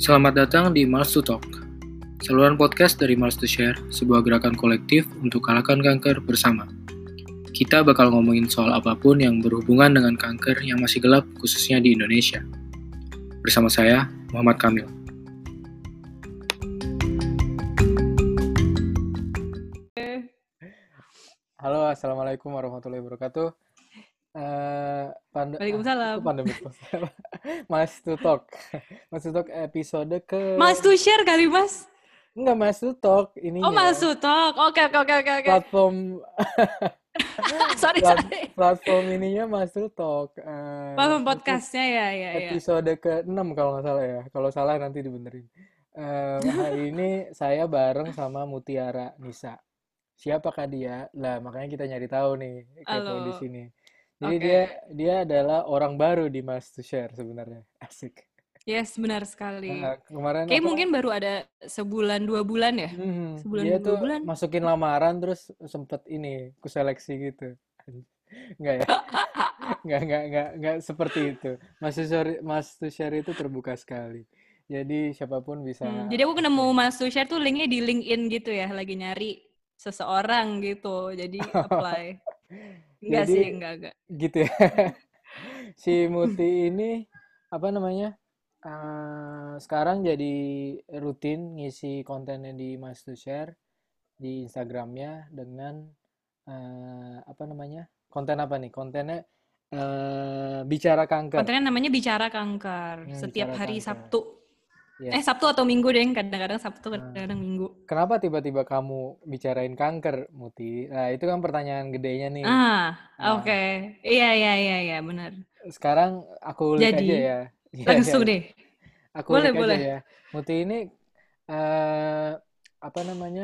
Selamat datang di Mars to Talk, saluran podcast dari Mars to Share, sebuah gerakan kolektif untuk kalahkan kanker bersama. Kita bakal ngomongin soal apa pun yang berhubungan dengan kanker yang masih gelap, khususnya di Indonesia. Bersama saya, Muhammad Kamil. Halo, Assalamualaikum warahmatullahi wabarakatuh. Uh, pand Waalaikumsalam. Ah, pandemi Mas to Talk. Mas to Talk episode ke Mas to share kali, Mas. Enggak Mas to Talk ini. Oh, Mas to Talk. Oke, oke, oke, oke, oke. Platform sorry, plat- sorry. platform ininya Mas to Talk. Uh, Platform podcastnya ya, ya, ya. episode ke-6 kalau nggak salah ya. Kalau salah nanti dibenerin. Uh, hari ini saya bareng sama Mutiara Nisa. Siapakah dia? Lah, makanya kita nyari tahu nih Halo. di sini. Jadi Oke. dia dia adalah orang baru di Mas to Share sebenarnya. Asik. Yes, benar sekali. Nah, kemarin Kayak apa? mungkin baru ada sebulan, dua bulan ya? Hmm, sebulan, dia dua tuh bulan. masukin lamaran terus sempet ini ku seleksi gitu. Enggak ya? Enggak, enggak, enggak, enggak seperti itu. Mas to Share, Mas to Share itu terbuka sekali. Jadi siapa pun bisa Hmm, jadi aku ketemu Mas to share tuh linknya di LinkedIn gitu ya, lagi nyari seseorang gitu. Jadi apply. Enggak Jadi- sih, enggak, enggak. gitu ya. si Muti ini apa namanya? eh, sekarang jadi rutin ngisi kontennya di Mas to Share di Instagramnya dengan eh, apa namanya? Konten apa nih? Kontennya eh, bicara kanker. Kontennya namanya Bicara Kanker. Hmm, Setiap Bicara hari Kanker. Sabtu. Ya. Eh, Sabtu atau Minggu deh, kadang-kadang Sabtu, Hmm. kadang-kadang Minggu. Kenapa tiba-tiba kamu bicarain kanker, Muti? Nah, itu kan pertanyaan gedenya nih. Ah, Nah. oke. Iya, iya, iya, iya, benar. Sekarang aku Jadi, aja ya. Iya, Langsung iya. deh. Aku Boleh, ulik aja boleh. ya. Muti ini eh apa namanya?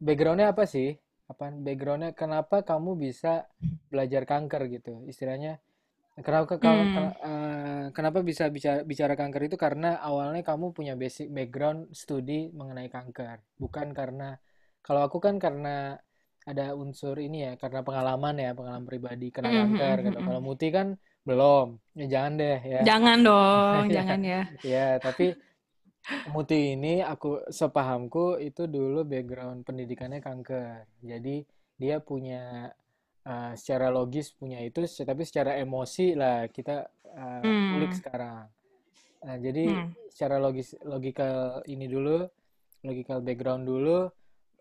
Backgroundnya apa sih? Apa backgroundnya? Kenapa kamu bisa belajar kanker gitu? Istilahnya, kenapa Hmm. eh, kenapa bisa bicara bicara kanker itu karena awalnya kamu punya basic background studi mengenai kanker, bukan karena kalau aku kan karena ada unsur ini ya, karena pengalaman ya, pengalaman pribadi kena Hmm, hmm, kanker hmm, gitu. hmm. Kalau Muti kan belum. Ya jangan deh ya. Jangan dong, Iya. jangan ya. Ya, tapi Muti ini aku sepahamku itu dulu background pendidikannya kanker. Jadi dia punya uh, secara logis punya itu, tapi secara emosi lah kita uh, ulik Hmm. sekarang. Nah, jadi Hmm. secara logis logikal ini dulu, logikal background dulu.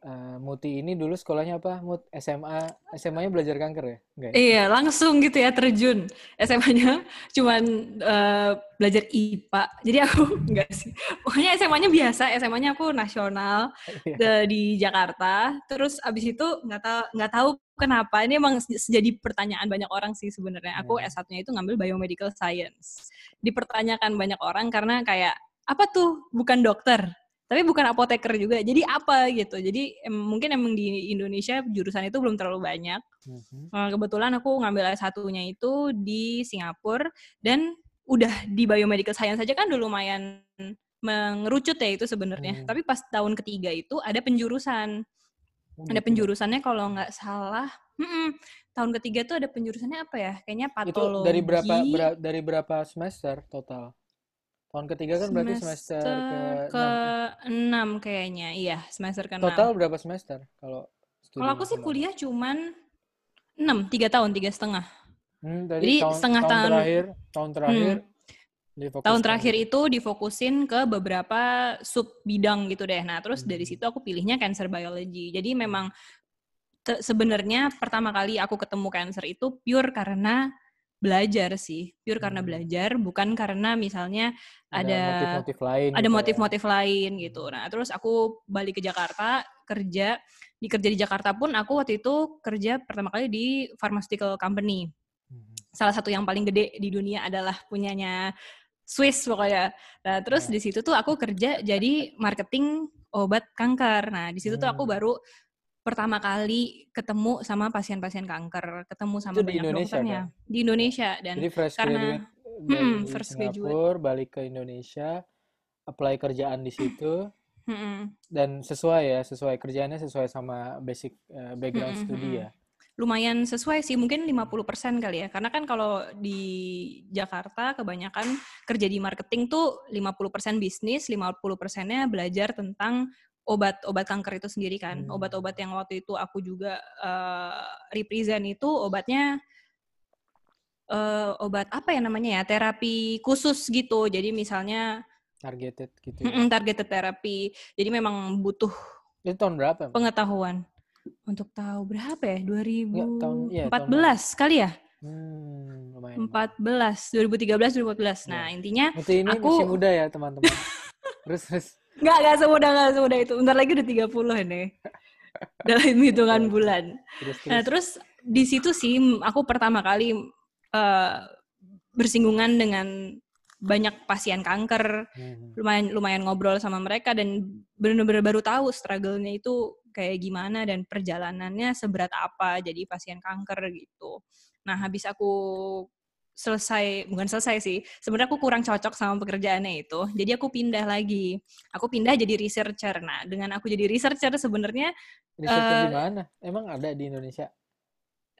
Uh, Muti ini dulu sekolahnya apa? Mut SMA, SMA-nya belajar kanker ya? Enggak ya? Iya, langsung gitu ya terjun. SMA-nya cuman eh, belajar IPA. Jadi aku enggak sih. Pokoknya SMA-nya biasa, SMA-nya aku nasional Iya. de- di Jakarta. Terus abis itu nggak tahu nggak tahu kenapa ini emang jadi pertanyaan banyak orang sih sebenarnya. Aku Hmm. S1-nya itu ngambil biomedical science. Dipertanyakan banyak orang karena kayak apa tuh bukan dokter, tapi bukan apoteker juga. Jadi apa gitu. Jadi em, mungkin emang di Indonesia jurusan itu belum terlalu banyak. Mhm. Nah, kebetulan aku ngambil S1-nya itu di Singapura dan udah di biomedical science saja kan udah lumayan mengerucut ya itu sebenarnya. Hmm. Tapi pas tahun ketiga itu ada penjurusan. Oh, Ada gitu. penjurusannya kalau nggak salah. mm-mm, tahun ketiga tuh ada penjurusannya apa ya? Kayaknya Itu patologi. dari berapa bera- dari berapa semester total? Tahun ketiga kan berarti semester ke ke enam kayaknya. Iya, semester ke Total berapa semester kalau Kalau aku sih kuliah cuman enam, tiga tahun, tiga setengah. Hmm, Jadi tahun, setengah tahun tahun- terakhir, tahun terakhir Tahun difokuskan terakhir itu difokusin ke beberapa sub bidang gitu deh. Nah, terus dari Hmm. situ aku pilihnya cancer biology. Jadi memang sebenarnya pertama kali aku ketemu cancer itu pure karena belajar sih. Pure karena Hmm. belajar, bukan karena misalnya ada motif-motif lain ada gitu ya. motif-motif lain gitu. Nah, terus aku balik ke Jakarta kerja di kerja di Jakarta pun aku waktu itu kerja pertama kali di pharmaceutical company. Mhm. Salah satu yang paling gede di dunia adalah punyanya Swiss pokoknya. Nah, terus di situ tuh aku kerja jadi marketing obat kanker. Nah, di situ tuh aku Hmm. baru pertama kali ketemu sama pasien-pasien kanker, ketemu sama Itu di banyak Indonesia dokternya. di Indonesia dan Jadi fresh karena- graduate dari Mm-mm, first Singapura, balik ke Indonesia, apply kerjaan di situ. Dan sesuai ya, sesuai kerjaannya sesuai sama basic eh, background studi ya. lumayan sesuai sih, mungkin 50% kali ya. Karena kan kalau di Jakarta kebanyakan kerja di marketing tuh 50% bisnis, 50%-nya belajar tentang obat-obat kanker itu sendiri kan. Hmm. Obat-obat yang waktu itu aku juga uh, represent itu obatnya uh, obat apa ya namanya ya? Terapi khusus gitu. Jadi misalnya targeted gitu. Ya? targeted terapi. Jadi memang butuh itu tahun berapa? Pengetahuan. Untuk tahu berapa ya? 2014 ya, tahun, ya, kali ya? Hmm, lumayan. 14, 2013, 2014. Nah, ya. intinya ini aku... masih muda ya, teman-teman. terus, terus. Nggak, nggak semudah, nggak semudah itu. Bentar lagi udah 30 ini. Dalam hitungan bulan. Terus, terus. Nah, terus di situ sih aku pertama kali uh, bersinggungan dengan banyak pasien kanker, hmm. lumayan lumayan ngobrol sama mereka dan benar-benar baru tahu struggle-nya itu kayak gimana dan perjalanannya seberat apa jadi pasien kanker gitu. Nah, habis aku selesai bukan selesai sih. Sebenarnya aku kurang cocok sama pekerjaannya itu jadi aku pindah lagi. Aku pindah jadi researcher. Nah dengan aku jadi researcher sebenarnya researcher uh, di mana? Emang ada di Indonesia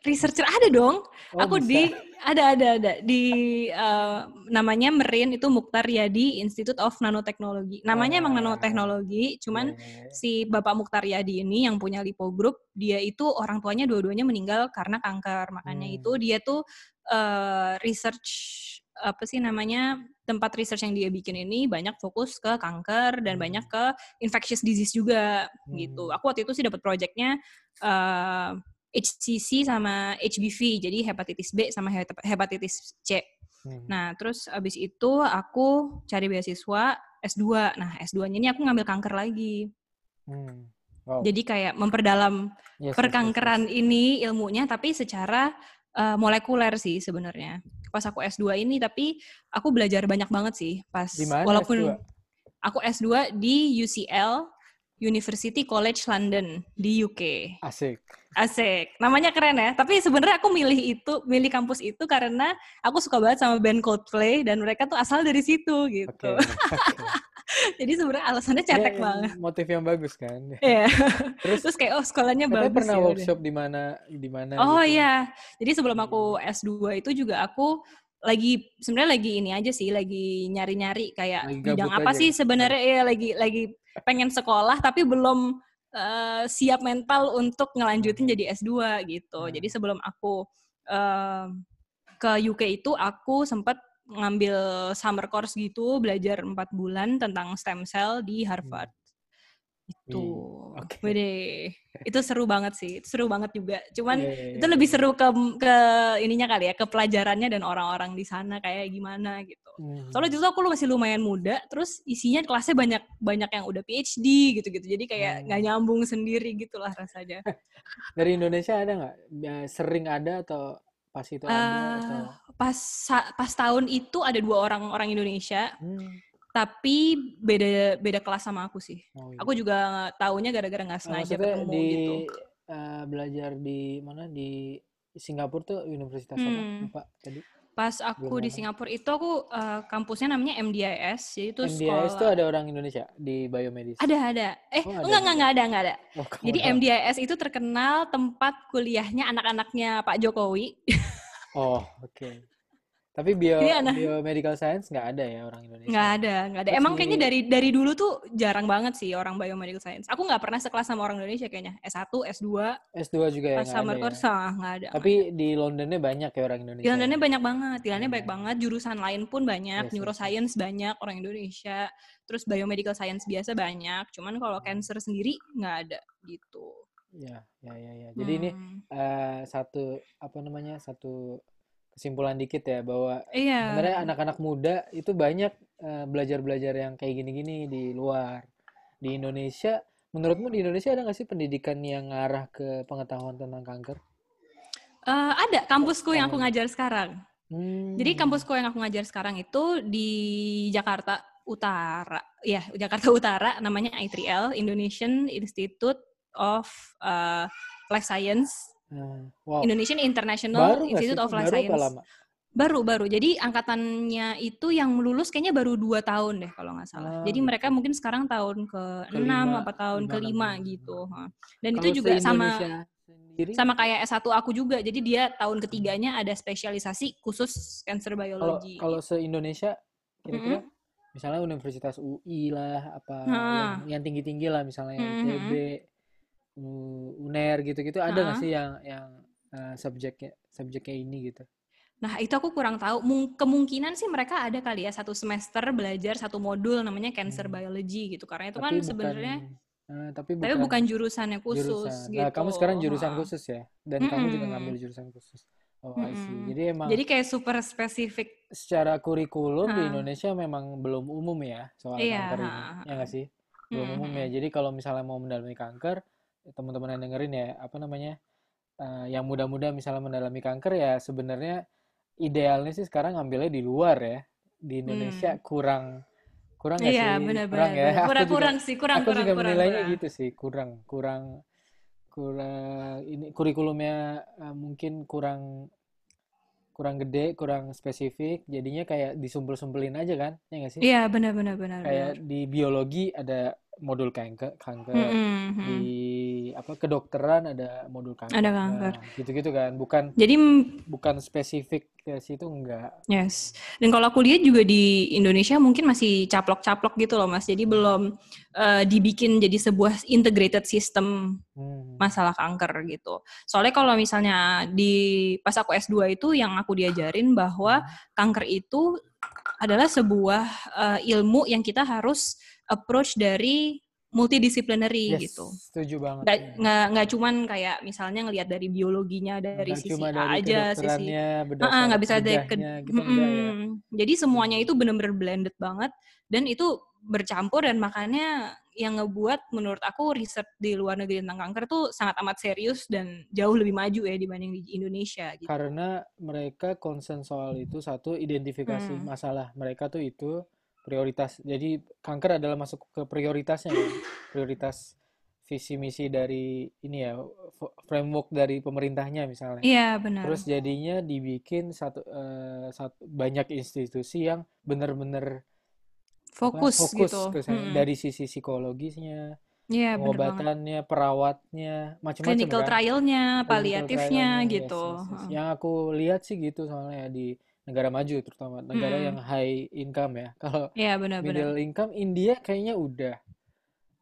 researcher ada dong. Oh, aku bisa. di ada ada ada di uh, namanya Merin itu Mukhtar Yadi Institute of Nanoteknologi. Namanya oh, emang nanoteknologi, cuman yeah. si Bapak Mukhtar Yadi ini yang punya Lipo Group, dia itu orang tuanya dua-duanya meninggal karena kanker. Makanya hmm. itu dia tuh uh, research apa sih namanya tempat research yang dia bikin ini banyak fokus ke kanker dan hmm. banyak ke infectious disease juga gitu. hmm. gitu. Aku waktu itu sih dapat proyeknya uh, HCC sama HBV, jadi hepatitis B sama hepatitis C. Hmm. Nah, terus abis itu aku cari beasiswa S2. Nah, S2-nya ini aku ngambil kanker lagi. Hmm. Wow. Jadi kayak memperdalam yes, perkankeran yes, yes. ini ilmunya, tapi secara uh, molekuler sih sebenarnya. Pas aku S2 ini, tapi aku belajar banyak banget sih. Pas Di mana walaupun S2? aku S2 di UCL University College London di UK. Asik. Asik. Namanya keren ya. Tapi sebenarnya aku milih itu, milih kampus itu karena aku suka banget sama band Coldplay dan mereka tuh asal dari situ gitu. Okay. Okay. Jadi sebenarnya alasannya cetek ya, banget. Motif yang bagus kan. Iya. Terus, Terus kayak oh sekolahnya bagus. pernah ya, workshop di mana di mana Oh gitu. iya. Jadi sebelum aku S2 itu juga aku lagi sebenarnya lagi ini aja sih lagi nyari-nyari kayak lagi bidang apa aja. sih sebenarnya ya lagi lagi pengen sekolah tapi belum uh, siap mental untuk ngelanjutin jadi S2 gitu. Hmm. Jadi sebelum aku uh, ke UK itu aku sempat ngambil summer course gitu, belajar empat bulan tentang stem cell di Harvard. Hmm. Itu, okay. Wede. itu seru banget sih, itu seru banget juga. Cuman yeah, yeah, yeah. itu lebih seru ke ke ininya kali ya, ke pelajarannya dan orang-orang di sana kayak gimana gitu. Hmm. Soalnya justru aku masih lumayan muda, terus isinya kelasnya banyak banyak yang udah PhD gitu-gitu. Jadi kayak nggak hmm. nyambung sendiri gitulah rasanya. Dari Indonesia ada nggak? Sering ada atau pas itu uh, ada? Atau... Pas pas tahun itu ada dua orang orang Indonesia. Hmm tapi beda beda kelas sama aku sih. Oh, iya. Aku juga taunya gara-gara nggak sengaja ketemu di, gitu. Uh, belajar di mana di Singapura tuh universitas hmm. apa tadi? Pas aku Belum di Singapura itu aku uh, kampusnya namanya MDIS, jadi itu MDIS itu ada orang Indonesia di biomedis. Ada ada. Eh oh, ada. enggak enggak enggak ada enggak ada. Oh, jadi ada. MDIS itu terkenal tempat kuliahnya anak-anaknya Pak Jokowi. oh oke. Okay. Tapi bio, iya, nah. biomedical science nggak ada ya orang Indonesia? Nggak ada, nggak ada. Emang kayaknya dari dari dulu tuh jarang banget sih orang biomedical science. Aku nggak pernah sekelas sama orang Indonesia kayaknya. S1, S2. S2 juga ya nggak ada course, ya? nggak ada. Tapi gak ada. di Londonnya banyak ya orang Indonesia? Di Londonnya banyak banget. Di Londonnya banyak banget. Jurusan lain pun banyak. Yes, Neuroscience yes. banyak orang Indonesia. Terus biomedical science biasa banyak. Cuman kalau hmm. cancer sendiri nggak ada gitu. Ya, ya, ya, ya. Jadi hmm. ini uh, satu apa namanya satu kesimpulan dikit ya bahwa iya. sebenarnya anak-anak muda itu banyak uh, belajar-belajar yang kayak gini-gini di luar. Di Indonesia, menurutmu di Indonesia ada nggak sih pendidikan yang ngarah ke pengetahuan tentang kanker? Uh, ada kampusku yang aku ngajar sekarang. Hmm. Jadi kampusku yang aku ngajar sekarang itu di Jakarta Utara, ya Jakarta Utara, namanya I3L Indonesian Institute of uh, Life Science Hmm, wow. Indonesian International baru Institute of Life Science. Lama? Baru baru. Jadi angkatannya itu yang lulus kayaknya baru dua tahun deh kalau nggak salah. Ah, Jadi gitu. mereka mungkin sekarang tahun ke enam apa tahun kelima gitu. Dan kalau itu juga sama sendiri Sama kayak S1 aku juga. Jadi dia tahun ketiganya ada spesialisasi khusus cancer kalau biology. kalau se Indonesia kira-kira Mm-mm. misalnya Universitas UI lah apa Ha. yang yang tinggi-tinggi lah misalnya Mhm. ITB, U- UNER gitu-gitu ada nggak sih yang yang eh, subjeknya subjeknya ini gitu? Nah, itu aku kurang tahu. Mung- kemungkinan sih mereka ada kali ya satu semester belajar satu modul namanya cancer Hmm. biology gitu. Karena itu Tapi kan bukan sebenarnya eh, tapi tapi bukan bukan jurusannya khusus jurusan. gitu. Nah, kamu sekarang jurusan Ha. khusus ya dan kamu juga ngambil jurusan khusus. Oh, I see. Jadi emang Jadi kayak super spesifik. secara kurikulum di Ha. Indonesia memang belum umum ya soal Iya, kanker ini. ha, ha. Ya nggak sih? Belum umum ya. Jadi kalau misalnya mau mendalami kanker, teman-teman yang dengerin ya, apa namanya? eh, yang muda-muda misalnya mendalami kanker ya sebenarnya idealnya sih sekarang ngambilnya di luar ya. Di Indonesia Hmm. kurang kurang nggak Iya, sih? benar Kurang ya. Kurang juga kurang sih, kurang aku kurang juga kurang menilainya kurang. gitu sih, kurang kurang kurang ini kurikulumnya eh, mungkin kurang kurang gede, kurang spesifik, jadinya kayak disumpel-sumpelin aja kan, ya nggak sih? Iya, benar benar Kayak benar. di biologi ada modul kanker, kanker, Mm-mm, di apa kedokteran ada modul kanker, Ada kanker. nah gitu-gitu kan, bukan Jadi bukan spesifik ke situ enggak. Yes. Dan kalau aku lihat juga di Indonesia mungkin masih caplok-caplok gitu loh Mas. Jadi belum eh, dibikin jadi sebuah integrated system Hmm. masalah kanker gitu. Soalnya kalau misalnya di pas aku S2 itu yang aku diajarin bahwa Hmm. kanker itu adalah sebuah eh, ilmu yang kita harus approach dari multidisciplinary Yes, gitu. setuju banget. Nggak, ya. nggak, nggak cuman kayak misalnya ngelihat dari biologinya dari Nggak sisi cuma A dari aja, sisi berdasar nggak bisa dari ke, gitu enggak ya. Jadi semuanya itu benar-benar blended banget dan itu bercampur dan makanya yang ngebuat menurut aku riset di luar negeri tentang kanker tuh sangat amat serius dan jauh lebih maju ya dibanding di Indonesia gitu. Karena mereka concern soal itu satu identifikasi Hmm. masalah mereka tuh itu prioritas. Jadi kanker adalah masuk ke prioritasnya kan. Prioritas visi misi dari ini ya framework dari pemerintahnya misalnya. Iya benar. Terus jadinya dibikin satu eh, satu banyak institusi yang benar-benar apa, Fokus fokus gitu. ke Mm-mm. dari sisi psikologisnya, Iya banget. pengobatannya, perawatnya, macam-macam Clinical kan. trialnya, paliatifnya yes, gitu. yes, yes. Heeh. Yang aku lihat sih gitu soalnya ya di negara maju terutama negara Mm-mm. yang high income ya. Kalau Iya benar-benar. middle income India kayaknya udah.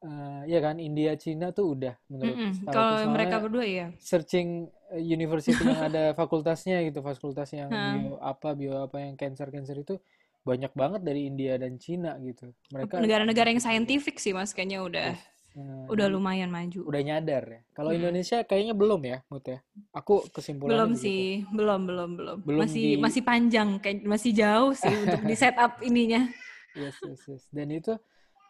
Eh, ya kan India Cina tuh udah menurut setahu Kalau mereka berdua ya. searching eh, university yang ada fakultasnya gitu fakultas yang Heeh. bio apa bio apa yang cancer cancer itu banyak banget dari India dan Cina gitu mereka Negara-negara yang scientific sih mas kayaknya udah Yes. Nah, udah lumayan maju. udah nyadar ya kalau Hmm. Indonesia kayaknya belum ya Mut ya aku kesimpulannya Belum begitu sih, belum belum belum. Belum masih di- masih panjang kayak masih jauh sih untuk di setup ininya. yes yes yes dan itu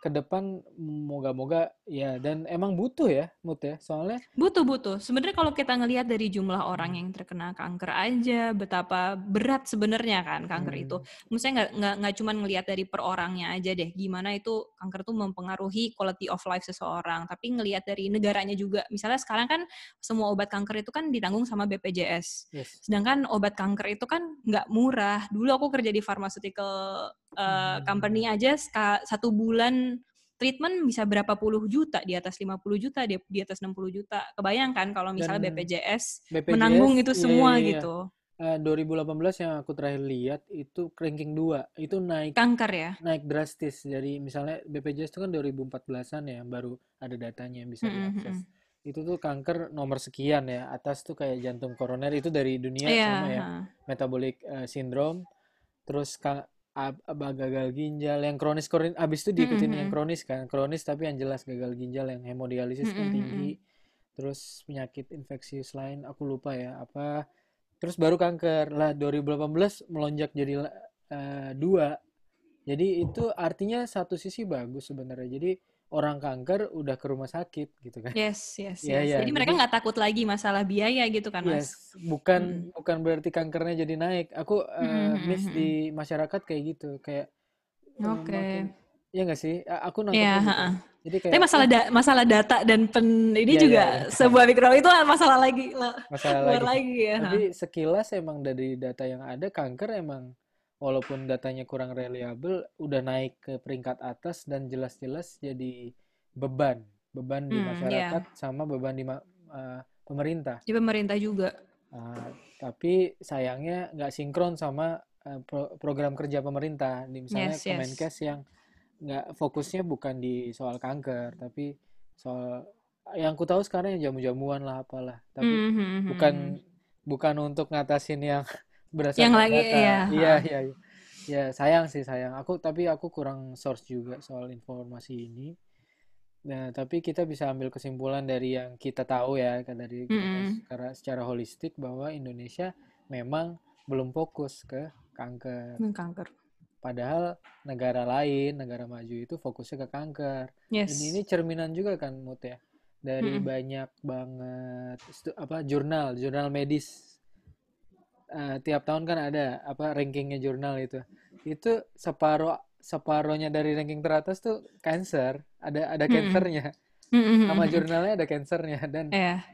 ke depan moga-moga ya dan emang butuh ya Mut ya soalnya Butuh butuh. Sebenarnya kalau kita ngelihat dari jumlah orang yang terkena kanker aja, betapa berat sebenarnya kan kanker hmm, itu. Maksudnya nggak nggak nggak cuma ngelihat dari per orangnya aja deh, gimana itu kanker tuh mempengaruhi quality of life seseorang. Tapi ngelihat dari negaranya juga. Misalnya sekarang kan semua obat kanker itu kan ditanggung sama BPJS. yes Sedangkan obat kanker itu kan nggak murah. Dulu aku kerja di pharmaceutical uh, company Hmm. aja satu bulan treatment bisa berapa puluh juta di atas 50 juta di, di atas 60 juta. Kebayangkan kalau misalnya Dan BPJS, BPJS menanggung itu iya, semua iya, iya. gitu. Eh, 2018 yang aku terakhir lihat itu ranking 2 itu naik Kanker ya. naik drastis jadi misalnya BPJS itu kan 2014an ya baru ada datanya yang bisa Mm-mm, diakses mm-mm. itu tuh kanker nomor sekian ya atas tuh kayak jantung koroner itu dari dunia Iya, sama ya metabolic eh, syndrome terus ka, ab- ab- gagal ginjal yang kronis kronis abis itu diikutin Mm-mm, yang kronis kan kronis tapi yang jelas gagal ginjal yang hemodialisis Mm-mm, tinggi terus penyakit infeksius lain aku lupa ya apa. Terus baru kanker lah 2018 melonjak jadi eh, dua. Jadi itu artinya satu sisi bagus sebenarnya. Jadi orang kanker udah ke rumah sakit gitu kan Yes, yes, Iya, yes. iya. Jadi mereka nggak takut lagi masalah biaya gitu kan, Mas? Yes, bukan bukan berarti kankernya jadi naik. Aku eh, Mm-mm, miss mm-mm. di masyarakat kayak gitu, kayak eh, Oke. makin ya nggak sih? Aku Iya, nangkepnya gitu. ha-ha. Jadi kayak Tapi masalah da- masalah data dan pen ini Iya, juga iya, iya. sebuah mikro itu masalah lagi lah. masalah lagi. lagi ya. Tapi sekilas emang dari data yang ada kanker emang walaupun datanya kurang reliable udah naik ke peringkat atas dan jelas-jelas jadi beban, beban di Hmm, masyarakat sama beban di eh, pemerintah. Di pemerintah juga. Uh, tapi sayangnya nggak sinkron sama uh, pro program kerja pemerintah. Di misalnya Yes, yes. Kemenkes yang nggak fokusnya bukan di soal kanker, tapi soal yang ku tahu sekarang yang jamu-jamuan lah apalah. Tapi Mhm, bukan mhm. bukan untuk ngatasin yang Yang berdasarkan lagi, data. iya, Iya, iya, iya. Ya, sayang sih sayang. Aku tapi aku kurang source juga soal informasi ini. Nah, tapi kita bisa ambil kesimpulan dari yang kita tahu ya, dari Mhm. secara secara holistik bahwa Indonesia memang belum fokus ke kanker. Hmm, kanker. Padahal negara lain, negara maju itu fokusnya ke kanker. Yes. Ini ini cerminan juga kan Mut ya. Dari Mm-mm. banyak banget apa jurnal, jurnal medis. Eh, tiap tahun kan ada apa rankingnya jurnal itu. Itu separuh separohnya dari ranking teratas tuh cancer. Ada ada cancernya. Mhm, Nama mhm. jurnalnya ada cancernya dan Iya.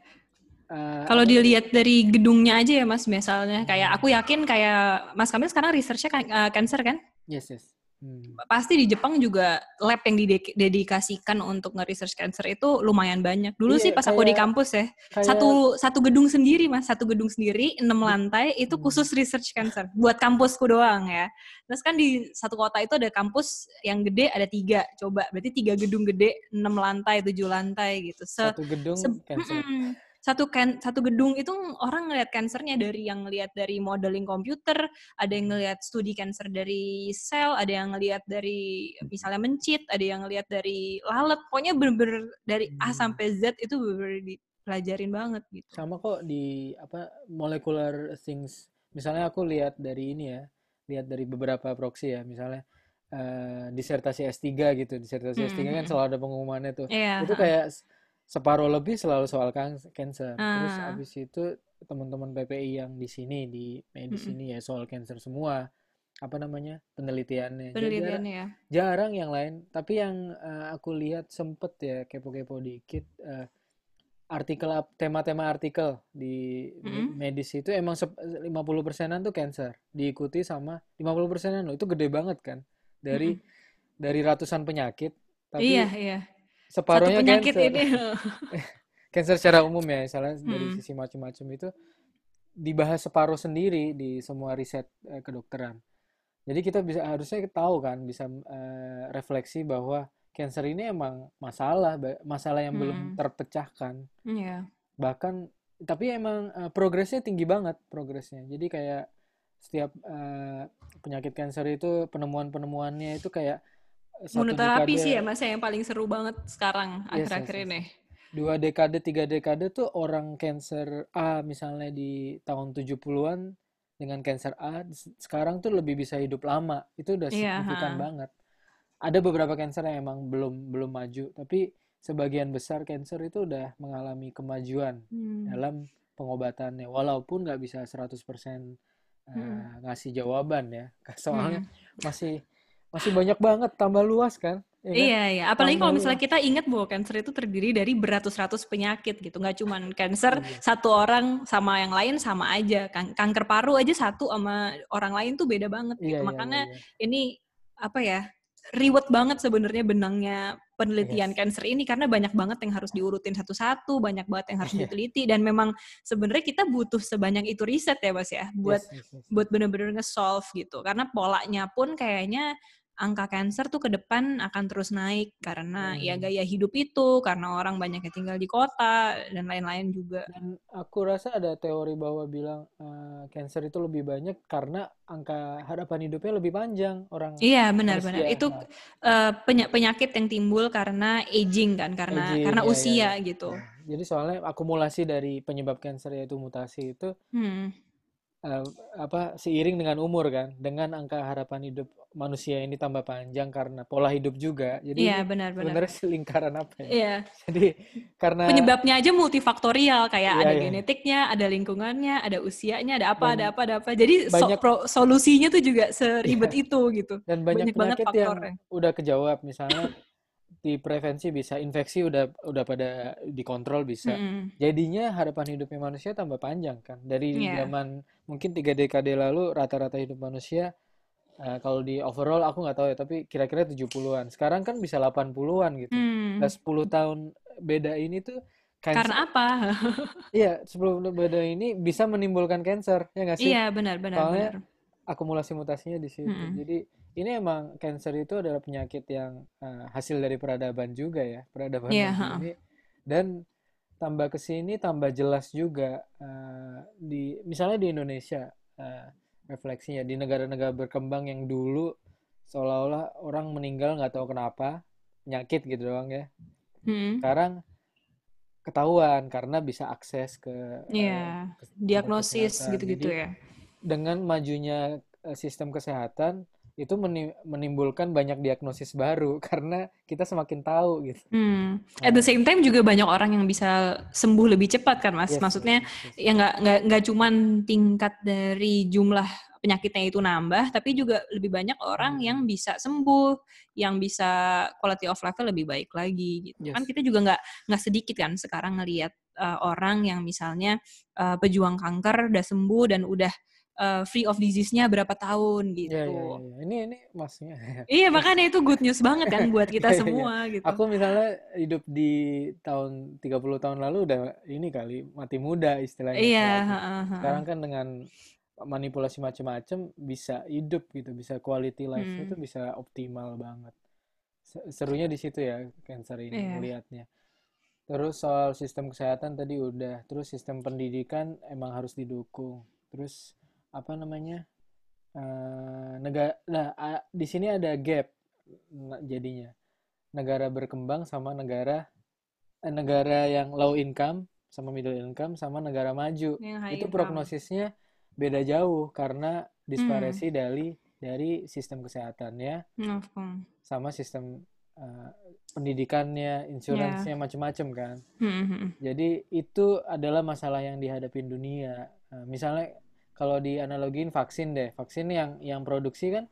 eh, Kalau dilihat dari gedungnya aja ya Mas, misalnya kayak aku yakin kayak Mas Kamil sekarang researchnya kan eh, cancer kan? yes yes. Hmm. Pasti di Jepang juga lab yang didedikasikan untuk nge-research cancer itu lumayan banyak. Dulu sih Iya, pas aku di kayak kampus ya, kayak satu satu gedung sendiri Mas, satu gedung sendiri, enam lantai itu Hmm. khusus research cancer buat kampusku doang ya. Terus kan di satu kota itu ada kampus yang gede ada tiga, coba berarti tiga gedung gede, enam lantai, tujuh lantai gitu. Se satu gedung Se- cancer. mm-mm. Satu kan satu gedung itu orang ngelihat kansernya dari yang ngelihat dari modeling komputer, ada yang ngelihat studi kanker dari sel, ada yang ngelihat dari misalnya mencit, ada yang ngelihat dari lalat. Pokoknya bener-bener dari A Hmm. sampai Z itu bener-bener dipelajarin banget gitu. Sama kok di apa molecular things. Misalnya aku lihat dari ini ya, lihat dari beberapa proxy ya, misalnya eh, disertasi S3 gitu. Disertasi S3 kan Hmm. selalu ada pengumumannya tuh. Iya. Itu kayak separuh lebih selalu soal kan- cancer. Terus Ah. abis itu teman-teman PPI yang di sini di medis Mm-mm. ini ya soal cancer semua. Apa namanya? penelitiannya. Ja- Jarang, penelitiannya ya. jarang yang lain, tapi yang eh, aku lihat sempet ya kepo-kepo dikit eh, artikel tema-tema artikel di di Mm-mm. medis itu emang sep- 50 persenan tuh cancer diikuti sama 50 persenan loh itu gede banget kan dari Mm-mm. dari ratusan penyakit tapi Iya iya. Satu separuhnya penyakit cancer ini. cancer secara umum ya misalnya dari Mm-mm. sisi macam-macam itu dibahas separuh sendiri di semua riset eh, kedokteran jadi kita bisa harusnya tahu kan bisa eh, refleksi bahwa cancer ini emang masalah masalah yang belum Mm. terpecahkan Iya. bahkan tapi emang eh, progresnya tinggi banget progresnya jadi kayak setiap eh, penyakit cancer itu penemuan-penemuannya itu kayak satu Imunoterapi sih ya dekade Mas yang paling seru banget sekarang yes yes akhir-akhir yes ini. dua dekade tiga dekade tuh orang cancer A misalnya di tahun 70-an dengan cancer A sekarang tuh lebih bisa hidup lama itu udah Iya, signifikan ha. banget ada beberapa cancer yang emang belum belum maju tapi sebagian besar cancer itu udah mengalami kemajuan Hmm. dalam pengobatannya walaupun nggak bisa 100% eh, Mm-mm. ngasih jawaban ya soalnya Hmm. masih masih banyak banget tambah luas kan ya kan Iya, iya. Apalagi kalau misalnya kita ingat bahwa kanker itu terdiri dari beratus-ratus penyakit gitu. Nggak cuma kanker iya satu orang sama yang lain sama aja. Kan- Kanker paru aja satu sama orang lain tuh beda banget iya gitu. iya iya Makanya iya ini apa ya? Reward banget sebenarnya benangnya penelitian yes. kanker ini karena banyak banget yang harus diurutin satu-satu, banyak banget yang harus iya. diteliti dan memang sebenarnya kita butuh sebanyak itu riset ya, Mas ya, buat yes yes yes. buat bener-bener nge-solve gitu. Karena polanya pun kayaknya angka cancer tuh ke depan akan terus naik karena ya Hmm. gaya hidup itu, karena orang banyak yang tinggal di kota dan lain-lain juga. Dan aku rasa ada teori bahwa bilang eh, cancer itu lebih banyak karena angka harapan hidupnya lebih panjang orang Iya, benar-benar. manusia. Itu penya- penyakit yang timbul karena aging kan, karena aging, karena ya ya usia ya. gitu. Jadi soalnya akumulasi dari penyebab cancer yaitu mutasi itu Hmm. Eh, apa seiring dengan umur kan, dengan angka harapan hidup manusia ini tambah panjang karena pola hidup juga. Jadi Iya, ini benar-benar. sebenarnya lingkaran apa ya? Iya. Jadi karena Penyebabnya aja multifaktorial, kayak iya ada ya genetiknya, ada lingkungannya, ada usianya, ada apa, ada dan apa, ada apa. Jadi so- banyak pro- solusinya tuh juga iya seribet itu gitu. dan banyak Banyak banget yang faktornya. udah kejawab misalnya di prevensi bisa infeksi udah udah pada dikontrol bisa Mm-mm. jadinya harapan hidupnya manusia tambah panjang kan dari Iya. zaman mungkin tiga dekade lalu rata-rata hidup manusia eh, kalau di overall aku nggak tahu ya tapi kira-kira 70-an sekarang kan bisa 80-an gitu Hmm. nah 10 tahun beda ini tuh cancer, Karena apa? iya sebelum badan ini bisa menimbulkan cancer ya nggak sih? iya, benar, benar, Soalnya benar. akumulasi mutasinya di situ. Mm-mm. Jadi ini emang cancer itu adalah penyakit yang eh, hasil dari peradaban juga ya, peradaban maju ha. ini. Dan tambah ke sini tambah jelas juga eh, di misalnya di Indonesia eh, refleksinya di negara-negara berkembang yang dulu seolah-olah orang meninggal nggak tahu kenapa penyakit gitu doang ya. Hmm. Sekarang ketahuan karena bisa akses ke eh, Iya, ke tempat diagnosis gitu-gitu ya. dengan majunya sistem kesehatan itu meni- menimbulkan banyak diagnosis baru karena kita semakin tahu gitu. Hmm. At the Nah, same time juga banyak orang yang bisa sembuh lebih cepat kan, Mas? yes, Maksudnya yes, yes. ya nggak nggak nggak cuman tingkat dari jumlah penyakitnya itu nambah, tapi juga lebih banyak orang Hmm, yang bisa sembuh, yang bisa quality of life lebih baik lagi gitu. Kan yes. kita juga nggak nggak sedikit kan sekarang ngelihat uh, orang yang misalnya uh, pejuang kanker udah sembuh dan udah uh, free of disease-nya berapa tahun Ya, ya, gitu. ya, ya. Ini ini masnya. Iya, makanya itu good news banget kan buat kita Ya, ya, ya. semua gitu. Aku misalnya hidup di tahun 30 tahun lalu udah ini kali mati muda istilahnya Iya, aku. heeh, heeh. Sekarang kan dengan manipulasi macam-macam bisa hidup gitu, bisa quality life-nya Hmm. tuh bisa optimal banget. Se- Serunya di situ ya cancer ini Iya. ngelihatnya. Terus soal sistem kesehatan tadi udah, terus sistem pendidikan emang harus didukung. Terus apa namanya? eh negara nah a- di sini ada gap jadinya. Negara berkembang sama negara eh, negara yang low income sama middle income sama negara maju. Itu income. prognosisnya beda jauh karena Hmm. disparasi dari dari sistem kesehatannya Hmm. sama sistem eh, pendidikannya, Ya. insuransinya macam-macam kan. Hmm, hmm, hmm. Jadi itu adalah masalah yang dihadapin dunia. Eh, misalnya kalau dianalogiin vaksin deh, vaksin yang yang produksi kan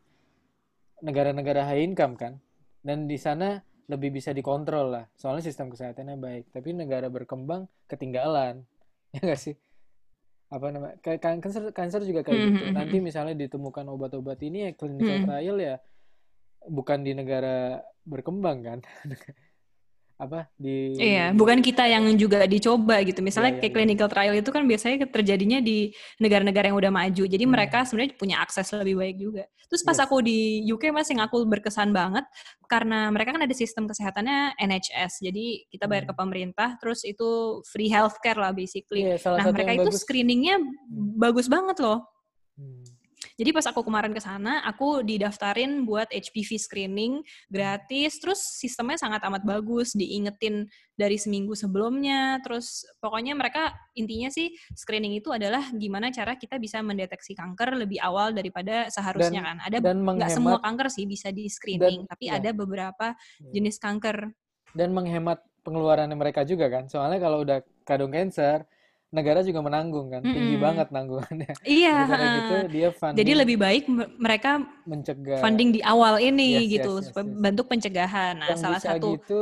negara-negara high income kan, dan di sana lebih bisa dikontrol lah, soalnya sistem kesehatannya baik. Tapi negara berkembang ketinggalan, ya nggak sih? Apa namanya? Kan- kanker, kanker juga kayak gitu. hmm, hmm, Nanti misalnya ditemukan obat-obat ini ya clinical Hmm. trial ya bukan di negara berkembang kan, apa di Iya, bukan kita yang juga dicoba gitu. ya Misalnya ya kayak ya. clinical trial itu kan biasanya terjadinya di negara-negara yang udah maju. Jadi Hmm. mereka sebenarnya punya akses lebih baik juga. Terus pas Yes. aku di UK mas yang aku berkesan banget karena mereka kan ada sistem kesehatannya NHS. Jadi kita bayar ke Hmm. pemerintah, terus itu free healthcare lah basically. Iya, Nah mereka itu bagus. screeningnya Hmm. bagus banget loh. Hmm. Jadi pas aku kemarin ke sana, aku didaftarin buat HPV screening gratis, terus sistemnya sangat amat bagus, diingetin dari seminggu sebelumnya, terus pokoknya mereka intinya sih screening itu adalah gimana cara kita bisa mendeteksi kanker lebih awal daripada seharusnya Dan kan. Ada dan nggak semua kanker sih bisa di dan screening, tapi ya ada beberapa Iya. jenis kanker. dan menghemat pengeluarannya mereka juga kan. Soalnya kalau udah kadung cancer, negara juga menanggung kan, tinggi Mm-mm. banget nanggungannya. Iya, Jadi karena gitu dia jadi funding lebih baik mereka mencegah. funding di awal ini Yes, yes, gitu, yes, supaya yes. bentuk pencegahan. Nah, Yang salah bisa satu gitu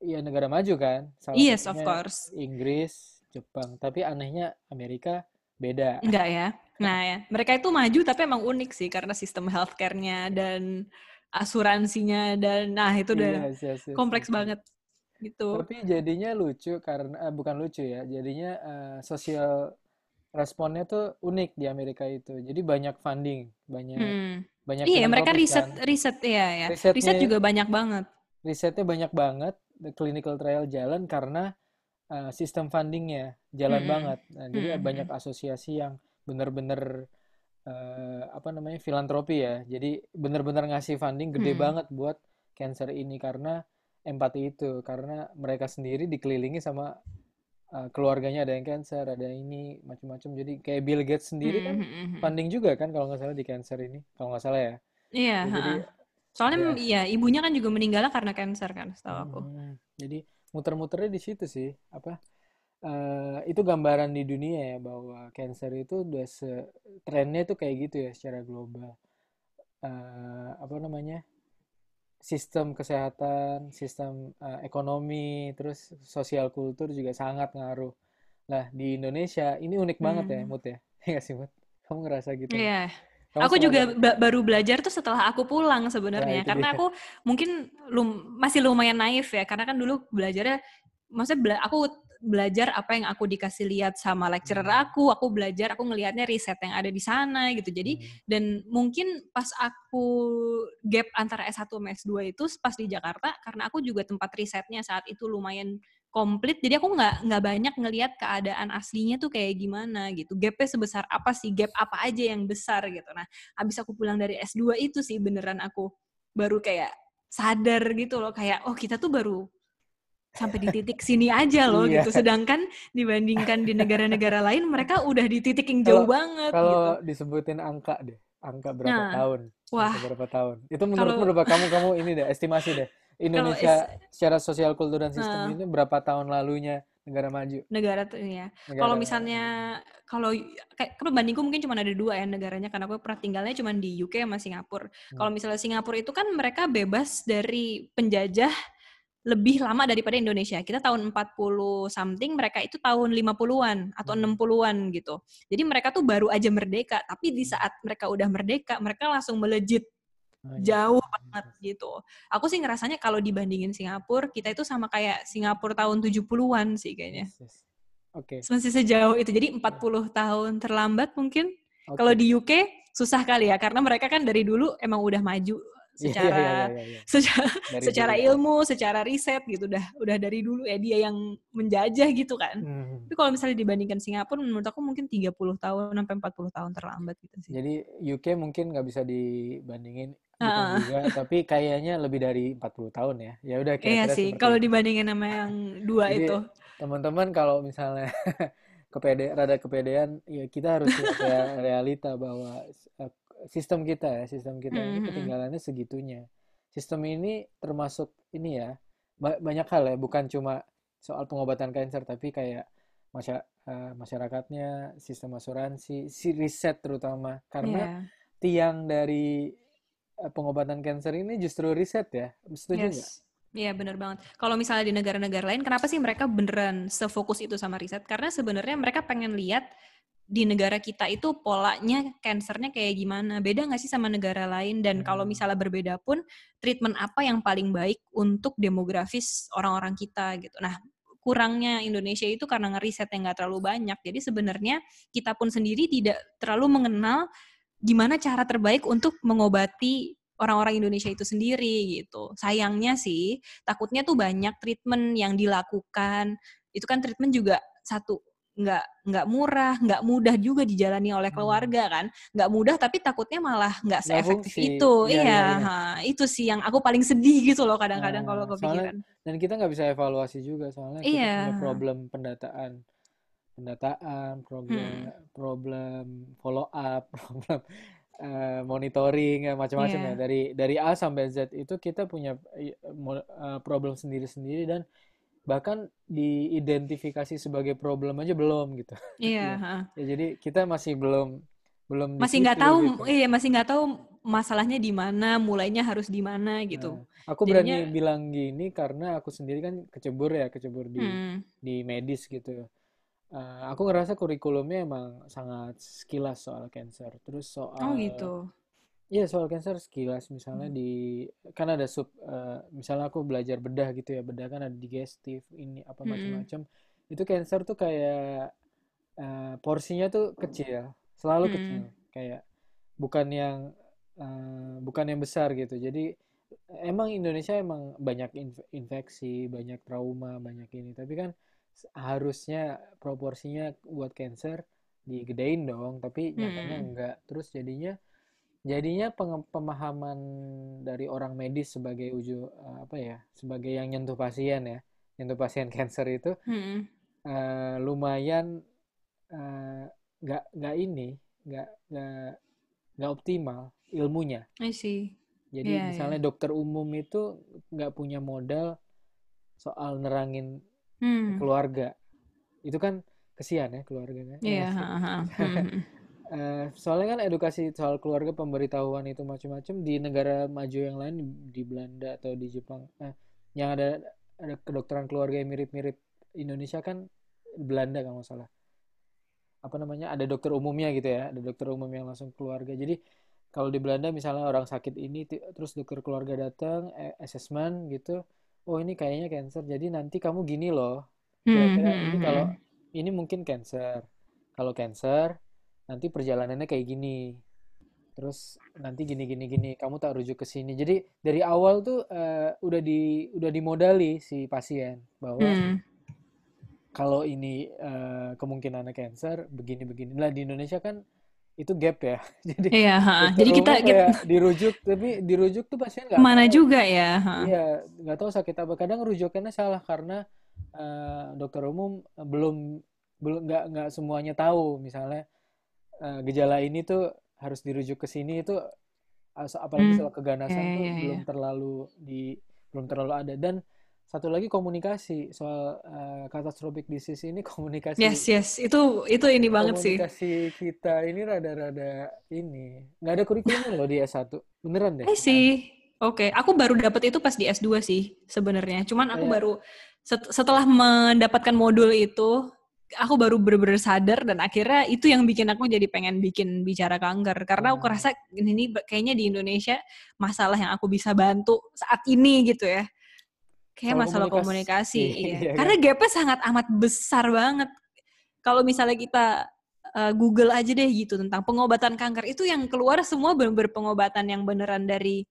ya negara maju kan. Salah Yes, of course. Inggris, Jepang. Tapi anehnya Amerika beda. Enggak ya. Nah ya, mereka itu maju tapi emang unik sih karena sistem healthcare-nya dan asuransinya dan nah itu udah Yes, yes, yes, kompleks yes, yes. banget gitu. Tapi jadinya lucu karena eh, bukan lucu ya. Jadinya eh, sosial responnya tuh unik di Amerika itu. Jadi banyak funding, banyak Hmm. banyak Iya, mereka riset kan. riset ya ya. Risetnya Riset juga banyak banget. risetnya banyak banget, the clinical trial jalan karena uh, sistem fundingnya jalan Mm-mm. banget. Nah, jadi Mm-mm. banyak asosiasi yang benar-benar uh, apa namanya filantropi ya. Jadi benar-benar ngasih funding gede Hmm. banget buat cancer ini karena empati itu, karena mereka sendiri dikelilingi sama uh, keluarganya ada yang cancer, ada yang ini macam-macam. Jadi kayak Bill Gates sendiri kan Hmm, hmm, hmm. funding juga kan kalau nggak salah di cancer ini, kalau nggak salah ya. Iya, Ya, jadi ha-ha. Soalnya ya iya, ibunya kan juga meninggalnya karena cancer kan, setahu aku. Hmm, jadi muter-muternya di situ sih. Apa eh, itu gambaran di dunia ya bahwa cancer itu udah se trennya tuh kayak gitu ya secara global. Eh, apa namanya? Sistem kesehatan, sistem eh, ekonomi, terus sosial kultur juga sangat ngaruh. Lah di Indonesia ini unik banget ya, Hmm. Mut ya. Iya sih, Mut? Kamu ngerasa gitu? Iya. Kamu Aku juga ba- baru belajar tuh setelah aku pulang ya sebenarnya. itu Karena dia. aku mungkin lum- masih lumayan naif ya. Karena kan dulu belajarnya, maksudnya bela- aku belajar apa yang aku dikasih lihat sama lecturer Hmm. aku, aku belajar, aku ngelihatnya riset yang ada di sana gitu. Jadi Hmm. dan mungkin pas aku gap antara S1 sama S2 itu pas di Jakarta karena aku juga tempat risetnya saat itu lumayan komplit jadi aku nggak nggak banyak ngelihat keadaan aslinya tuh kayak gimana gitu gapnya sebesar apa sih gap apa aja yang besar gitu nah habis aku pulang dari S2 itu sih beneran aku baru kayak sadar gitu loh kayak oh kita tuh baru sampai di titik sini aja loh Iya. gitu sedangkan dibandingkan di negara-negara lain mereka udah di titik yang jauh Kalau- banget gitu Kalau disebutin angka deh, angka berapa Nah, tahun? wah. Angka berapa tahun? Itu menurutmu Kalau- berapa kamu kamu ini deh estimasi deh. Indonesia es- secara sosial kultur dan sistem Nah. ini berapa tahun lalunya negara maju? negara tuh ya Kalau misalnya kalau kayak perbandingku mungkin cuma ada dua ya negaranya karena aku pernah tinggalnya cuma di UK sama Singapura. Hmm. Kalau misalnya Singapura itu kan mereka bebas dari penjajah lebih lama daripada Indonesia. Kita tahun 40 something, mereka itu tahun 50-an atau Hmm. 60-an gitu. Jadi mereka tuh baru aja merdeka, tapi di Hmm. saat mereka udah merdeka, mereka langsung melejit Oh, iya. jauh banget gitu. Aku sih ngerasanya kalau dibandingin Singapura, kita itu sama kayak Singapura tahun 70-an sih kayaknya. Oke. masih sejauh itu. Jadi 40 tahun terlambat mungkin. oke. Kalau di UK susah kali ya karena mereka kan dari dulu emang udah maju Iya, iya, secara iya, iya, iya. secara, Dari secara dulu. ilmu, secara riset gitu udah udah dari dulu ya dia yang menjajah gitu kan. Hmm. Tapi kalau misalnya dibandingkan Singapura menurut aku mungkin 30 tahun sampai 40 tahun terlambat gitu sih. Jadi UK mungkin nggak bisa dibandingin Heeh. juga, tapi kayaknya lebih dari 40 tahun ya. Ya udah Iya kira-kira sih, seperti kalau dibandingin sama yang dua Jadi, itu. Teman-teman kalau misalnya kepede rada kepedean ya kita harus realita bahwa eh, sistem kita ya, sistem kita ini Mhm. ketinggalannya segitunya. Sistem ini termasuk ini ya, ba- banyak hal ya, bukan cuma soal pengobatan kanker tapi kayak masya- eh, masyarakatnya, sistem asuransi, si riset terutama karena Iya. tiang dari eh, pengobatan kanker ini justru riset ya. Setuju nggak? Yes. Iya bener banget. Kalau misalnya di negara-negara lain, kenapa sih mereka beneran sefokus itu sama riset? Karena sebenarnya mereka pengen lihat di negara kita itu polanya kansernya kayak gimana. Beda nggak sih sama negara lain? Dan kalau Hmm. misalnya berbeda pun, treatment apa yang paling baik untuk demografis orang-orang kita gitu. Nah, kurangnya Indonesia itu karena ngeriset yang nggak terlalu banyak. Jadi sebenarnya kita pun sendiri tidak terlalu mengenal gimana cara terbaik untuk mengobati orang-orang Indonesia itu sendiri gitu. Sayangnya sih, takutnya tuh banyak treatment yang dilakukan. Itu kan treatment juga satu nggak nggak murah, nggak mudah juga dijalani oleh Hmm. keluarga kan. Nggak mudah tapi takutnya malah nggak Nggak seefektif fungsi. itu. Iya, Iya, iya, iya. ha, itu sih yang aku paling sedih gitu loh kadang-kadang kalau Nah, kepikiran. dan kita nggak bisa evaluasi juga soalnya kita Iya. punya problem pendataan pendataan problem Hmm. problem follow up problem eh, monitoring ya macam-macam ya Iya. dari dari A sampai Z itu kita punya eh, problem sendiri-sendiri dan bahkan diidentifikasi sebagai problem aja belum gitu Iya, Ya. ha. ya jadi kita masih belum belum masih nggak tahu gitu. iya masih nggak tahu masalahnya di mana mulainya harus di mana gitu Nah, aku berani Jadinya- bilang gini karena aku sendiri kan kecebur ya kecebur di Hmm, di medis gitu. Eh, aku ngerasa kurikulumnya emang sangat sekilas soal cancer. Terus soal oh gitu Iya soal cancer sekilas misalnya Hmm. di kan ada sub eh, misalnya aku belajar bedah gitu ya bedah kan ada digestif ini apa Mm-mm. macam-macam itu cancer tuh kayak eh, porsinya tuh kecil selalu Mm-mm. kecil kayak bukan yang eh, bukan yang besar gitu jadi emang Indonesia emang banyak inf- infeksi banyak trauma banyak ini tapi kan s- harusnya proporsinya buat cancer digedein dong tapi nyatanya Mm-mm. enggak terus jadinya jadinya pemahaman dari orang medis sebagai uju eh, apa ya sebagai yang nyentuh pasien ya nyentuh pasien cancer itu Hmm, eh, lumayan eh, nggak nggak ini nggak nggak nggak optimal ilmunya. I see. Jadi Iya, misalnya dokter umum itu nggak punya modal soal nerangin Hmm, keluarga. Itu kan kesian ya keluarganya iya Eh, ha, ha. Hmm, Eh, soalnya kan edukasi soal keluarga pemberitahuan itu macam-macam di negara maju yang lain di, Belanda atau di Jepang. Eh, yang ada ada kedokteran keluarga yang mirip-mirip Indonesia kan Belanda kalau nggak salah. Apa namanya? Ada dokter umumnya gitu ya ada dokter umum yang langsung keluarga. Jadi kalau di Belanda misalnya orang sakit ini terus dokter keluarga datang eh, assessment gitu oh ini kayaknya cancer jadi nanti kamu gini loh. Hmm, Kira-kira hmm, ini kalau hmm. ini mungkin cancer. Kalau cancer nanti perjalanannya kayak gini. Terus nanti gini gini gini, kamu tak rujuk ke sini. Jadi dari awal tuh eh, udah di udah dimodali si pasien bahwa Hmm. kalau ini eh, kemungkinannya cancer begini begini. Lah di Indonesia kan itu gap ya. Jadi Iya, Jadi kita, kita dirujuk tapi dirujuk tuh pasien nggak ke mana tahu. juga ya? Iya, nggak tahu sakit apa. Kadang rujukannya salah karena eh, dokter umum belum belum nggak nggak semuanya tahu. Misalnya eh, gejala ini tuh harus dirujuk ke sini itu apalagi Hmm. soal keganasan Iya, tuh iya, iya. belum terlalu di belum terlalu ada. Dan satu lagi komunikasi soal eh, catastrophic disease ini komunikasi Yes, yes. Itu itu ini banget sih. komunikasi kita ini rada-rada ini nggak ada kurikulumnya loh di S1 beneran deh I see. Oke, aku baru dapat itu pas di S2 sih sebenarnya. Cuman aku Kayak- baru set- setelah mendapatkan modul itu, aku baru bener-bener sadar dan akhirnya itu yang bikin aku jadi pengen bikin bicara kanker. Karena aku rasa ini kayaknya di Indonesia masalah yang aku bisa bantu saat ini gitu ya. Kayak masalah komunikasi. komunikasi, Iya iya. kan? Karena gapnya sangat amat besar banget. Kalau misalnya kita uh, Google aja deh gitu tentang pengobatan kanker itu yang keluar semua bener-bener pengobatan yang beneran dari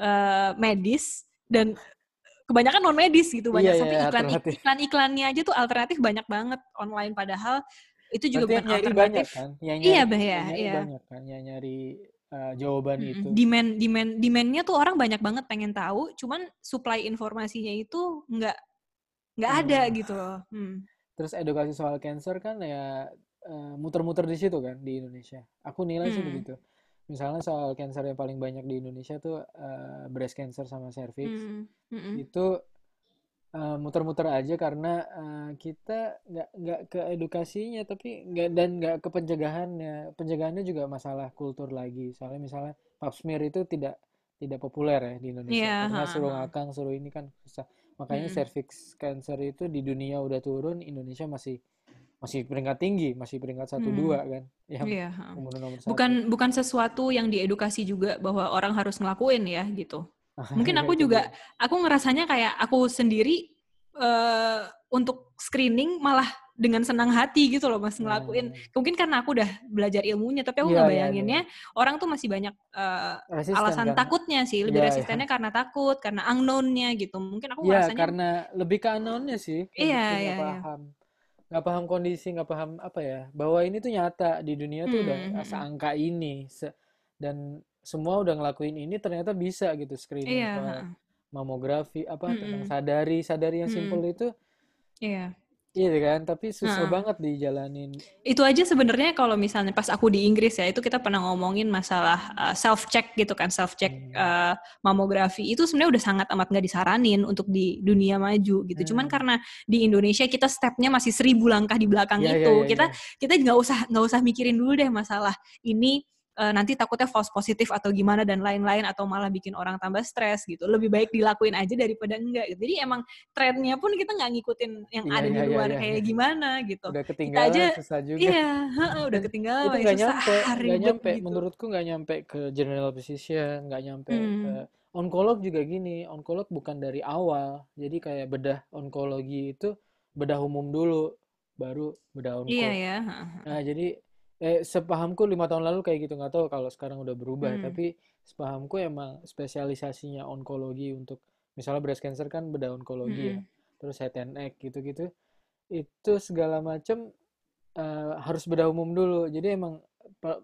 uh, medis dan kebanyakan non medis gitu banyak Iya, sampai iya, iklan alternatif. iklan iklannya aja tuh alternatif banyak banget online padahal itu juga Berarti yang bukan nyari alternatif banyak kan? Yang Iya, nyari, bah, yang iya, iya. banyak kan? Yang nyari uh, jawaban Mm-mm. itu. demand demand demandnya tuh orang banyak banget pengen tahu cuman supply informasinya itu nggak nggak ada Hmm. gitu loh hmm. Terus edukasi soal cancer kan ya uh, muter-muter di situ kan di Indonesia. Aku nilai sih Hmm. begitu. Misalnya soal cancer yang paling banyak di Indonesia tuh uh, breast cancer sama cervix. Hmm. Mm-mm. Itu uh, muter-muter aja karena uh, kita nggak nggak ke edukasinya tapi nggak dan nggak ke pencegahannya. Pencegahannya juga masalah kultur lagi. Soalnya misalnya pap smear itu tidak tidak populer ya di Indonesia Iya, karena ha, suruh ngakang suruh ini kan susah. Makanya Mm-mm. cervix cancer itu di dunia udah turun, Indonesia masih masih peringkat tinggi, masih peringkat satu Hmm. dua kan, Iya, nomor satu. bukan bukan sesuatu yang diedukasi juga bahwa orang harus ngelakuin ya gitu mungkin Iya, aku juga aku ngerasanya kayak aku sendiri eh untuk screening malah dengan senang hati gitu loh mas ngelakuin Hmm. mungkin karena aku udah belajar ilmunya tapi aku Iya, nggak iya, bayanginnya orang tuh masih banyak eh, Resisten alasan kan? takutnya sih lebih iya. resistennya karena takut karena unknown-nya gitu mungkin aku Iya, ngerasanya karena lebih ke unknown-nya sih, Iya, iya, iya. paham, nggak paham kondisi, nggak paham apa ya, bahwa ini tuh nyata di dunia tuh udah Hmm, hmm, hmm. seangka ini, se- dan semua udah ngelakuin ini ternyata bisa gitu screening iya soal ha. mamografi apa Mm-mm. tentang sadari, sadari yang Mm-mm. simple itu, iya iya kan, tapi susah Heeh. banget dijalanin. itu aja sebenarnya kalau misalnya pas aku di Inggris ya itu kita pernah ngomongin masalah self check gitu kan self check Hmm. mamografi itu sebenarnya udah sangat amat nggak disaranin untuk di dunia maju gitu cuman Hmm. karena di Indonesia kita stepnya masih seribu langkah di belakang iya, itu iya, kita iya. kita nggak usah nggak usah mikirin dulu deh masalah ini eh, nanti takutnya false positif atau gimana dan lain-lain atau malah bikin orang tambah stres gitu lebih baik dilakuin aja daripada enggak gitu. jadi emang trennya pun kita nggak ngikutin yang Iya, ada di iya, iya, luar iya, kayak iya. gimana gitu Udah kita ketinggalan, aja susah juga. iya heeh, udah ketinggalan itu susah nyampe, ribet nyampe. gitu Menurutku nggak nyampe ke general physician, nggak nyampe ke hmm. onkolog juga gini. Onkolog bukan dari awal, jadi kayak bedah onkologi itu bedah umum dulu, baru bedah iya onko. ya heeh. Nah jadi eh, sepahamku lima tahun lalu kayak gitu nggak tahu kalau sekarang udah berubah. Hmm. Tapi sepahamku emang spesialisasinya onkologi untuk misalnya breast cancer kan bedah onkologi ya, Mm-mm. terus head and neck gitu-gitu itu segala macam eh, harus bedah umum dulu. Jadi emang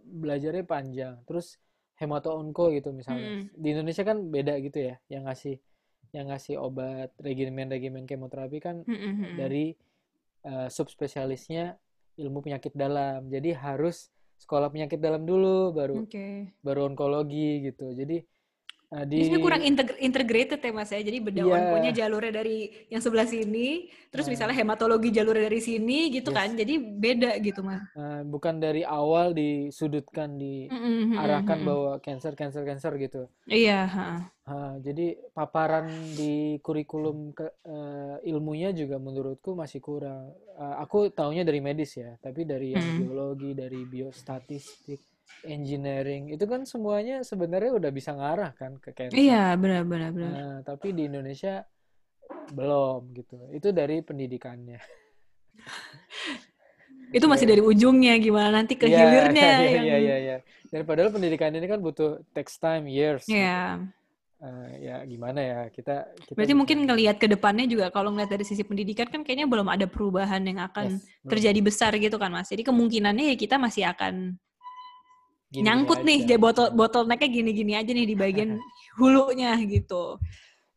belajarnya panjang. Terus hemato-onko gitu misalnya. Mm-mm. Di Indonesia kan beda gitu ya, yang ngasih yang ngasih obat regimen-regimen kemoterapi kan Mm-mm. dari eh, subspesialisnya ilmu penyakit dalam. Jadi harus sekolah penyakit dalam dulu baru Oke. baru onkologi gitu. Jadi eh, di Biasanya kurang integ- integrated ya mas ya. Jadi beda Iya. onkonya jalurnya dari yang sebelah sini, terus Nah. misalnya hematologi jalurnya dari sini gitu Yes. kan. Jadi beda gitu mas. eh, bukan dari awal disudutkan diarahkan Mm-mm. bahwa cancer cancer cancer gitu. Iya. ha. Ah, jadi paparan di kurikulum ke, eh, ilmunya juga menurutku masih kurang. Ah, aku taunya dari medis ya, tapi dari Mm. biologi, dari biostatistik, engineering, itu kan semuanya sebenarnya udah bisa ngarah kan ke cancer. Iya benar benar benar. Nah, tapi di Indonesia belum gitu itu dari pendidikannya itu masih dari ujungnya gimana nanti ke Iya, hilirnya iya, yang iya, iya, iya. Dan padahal pendidikan ini kan butuh takes time, years. gitu. ya Eh, ya gimana ya kita kita berarti bisa- mungkin ngelihat ke depannya juga kalau ngelihat dari sisi pendidikan kan kayaknya belum ada perubahan yang akan Yes, terjadi besar gitu kan mas jadi kemungkinannya ya kita masih akan Gini-gini nyangkut nih aja. jadi botol bottlenecknya gini-gini aja nih di bagian hulunya gitu.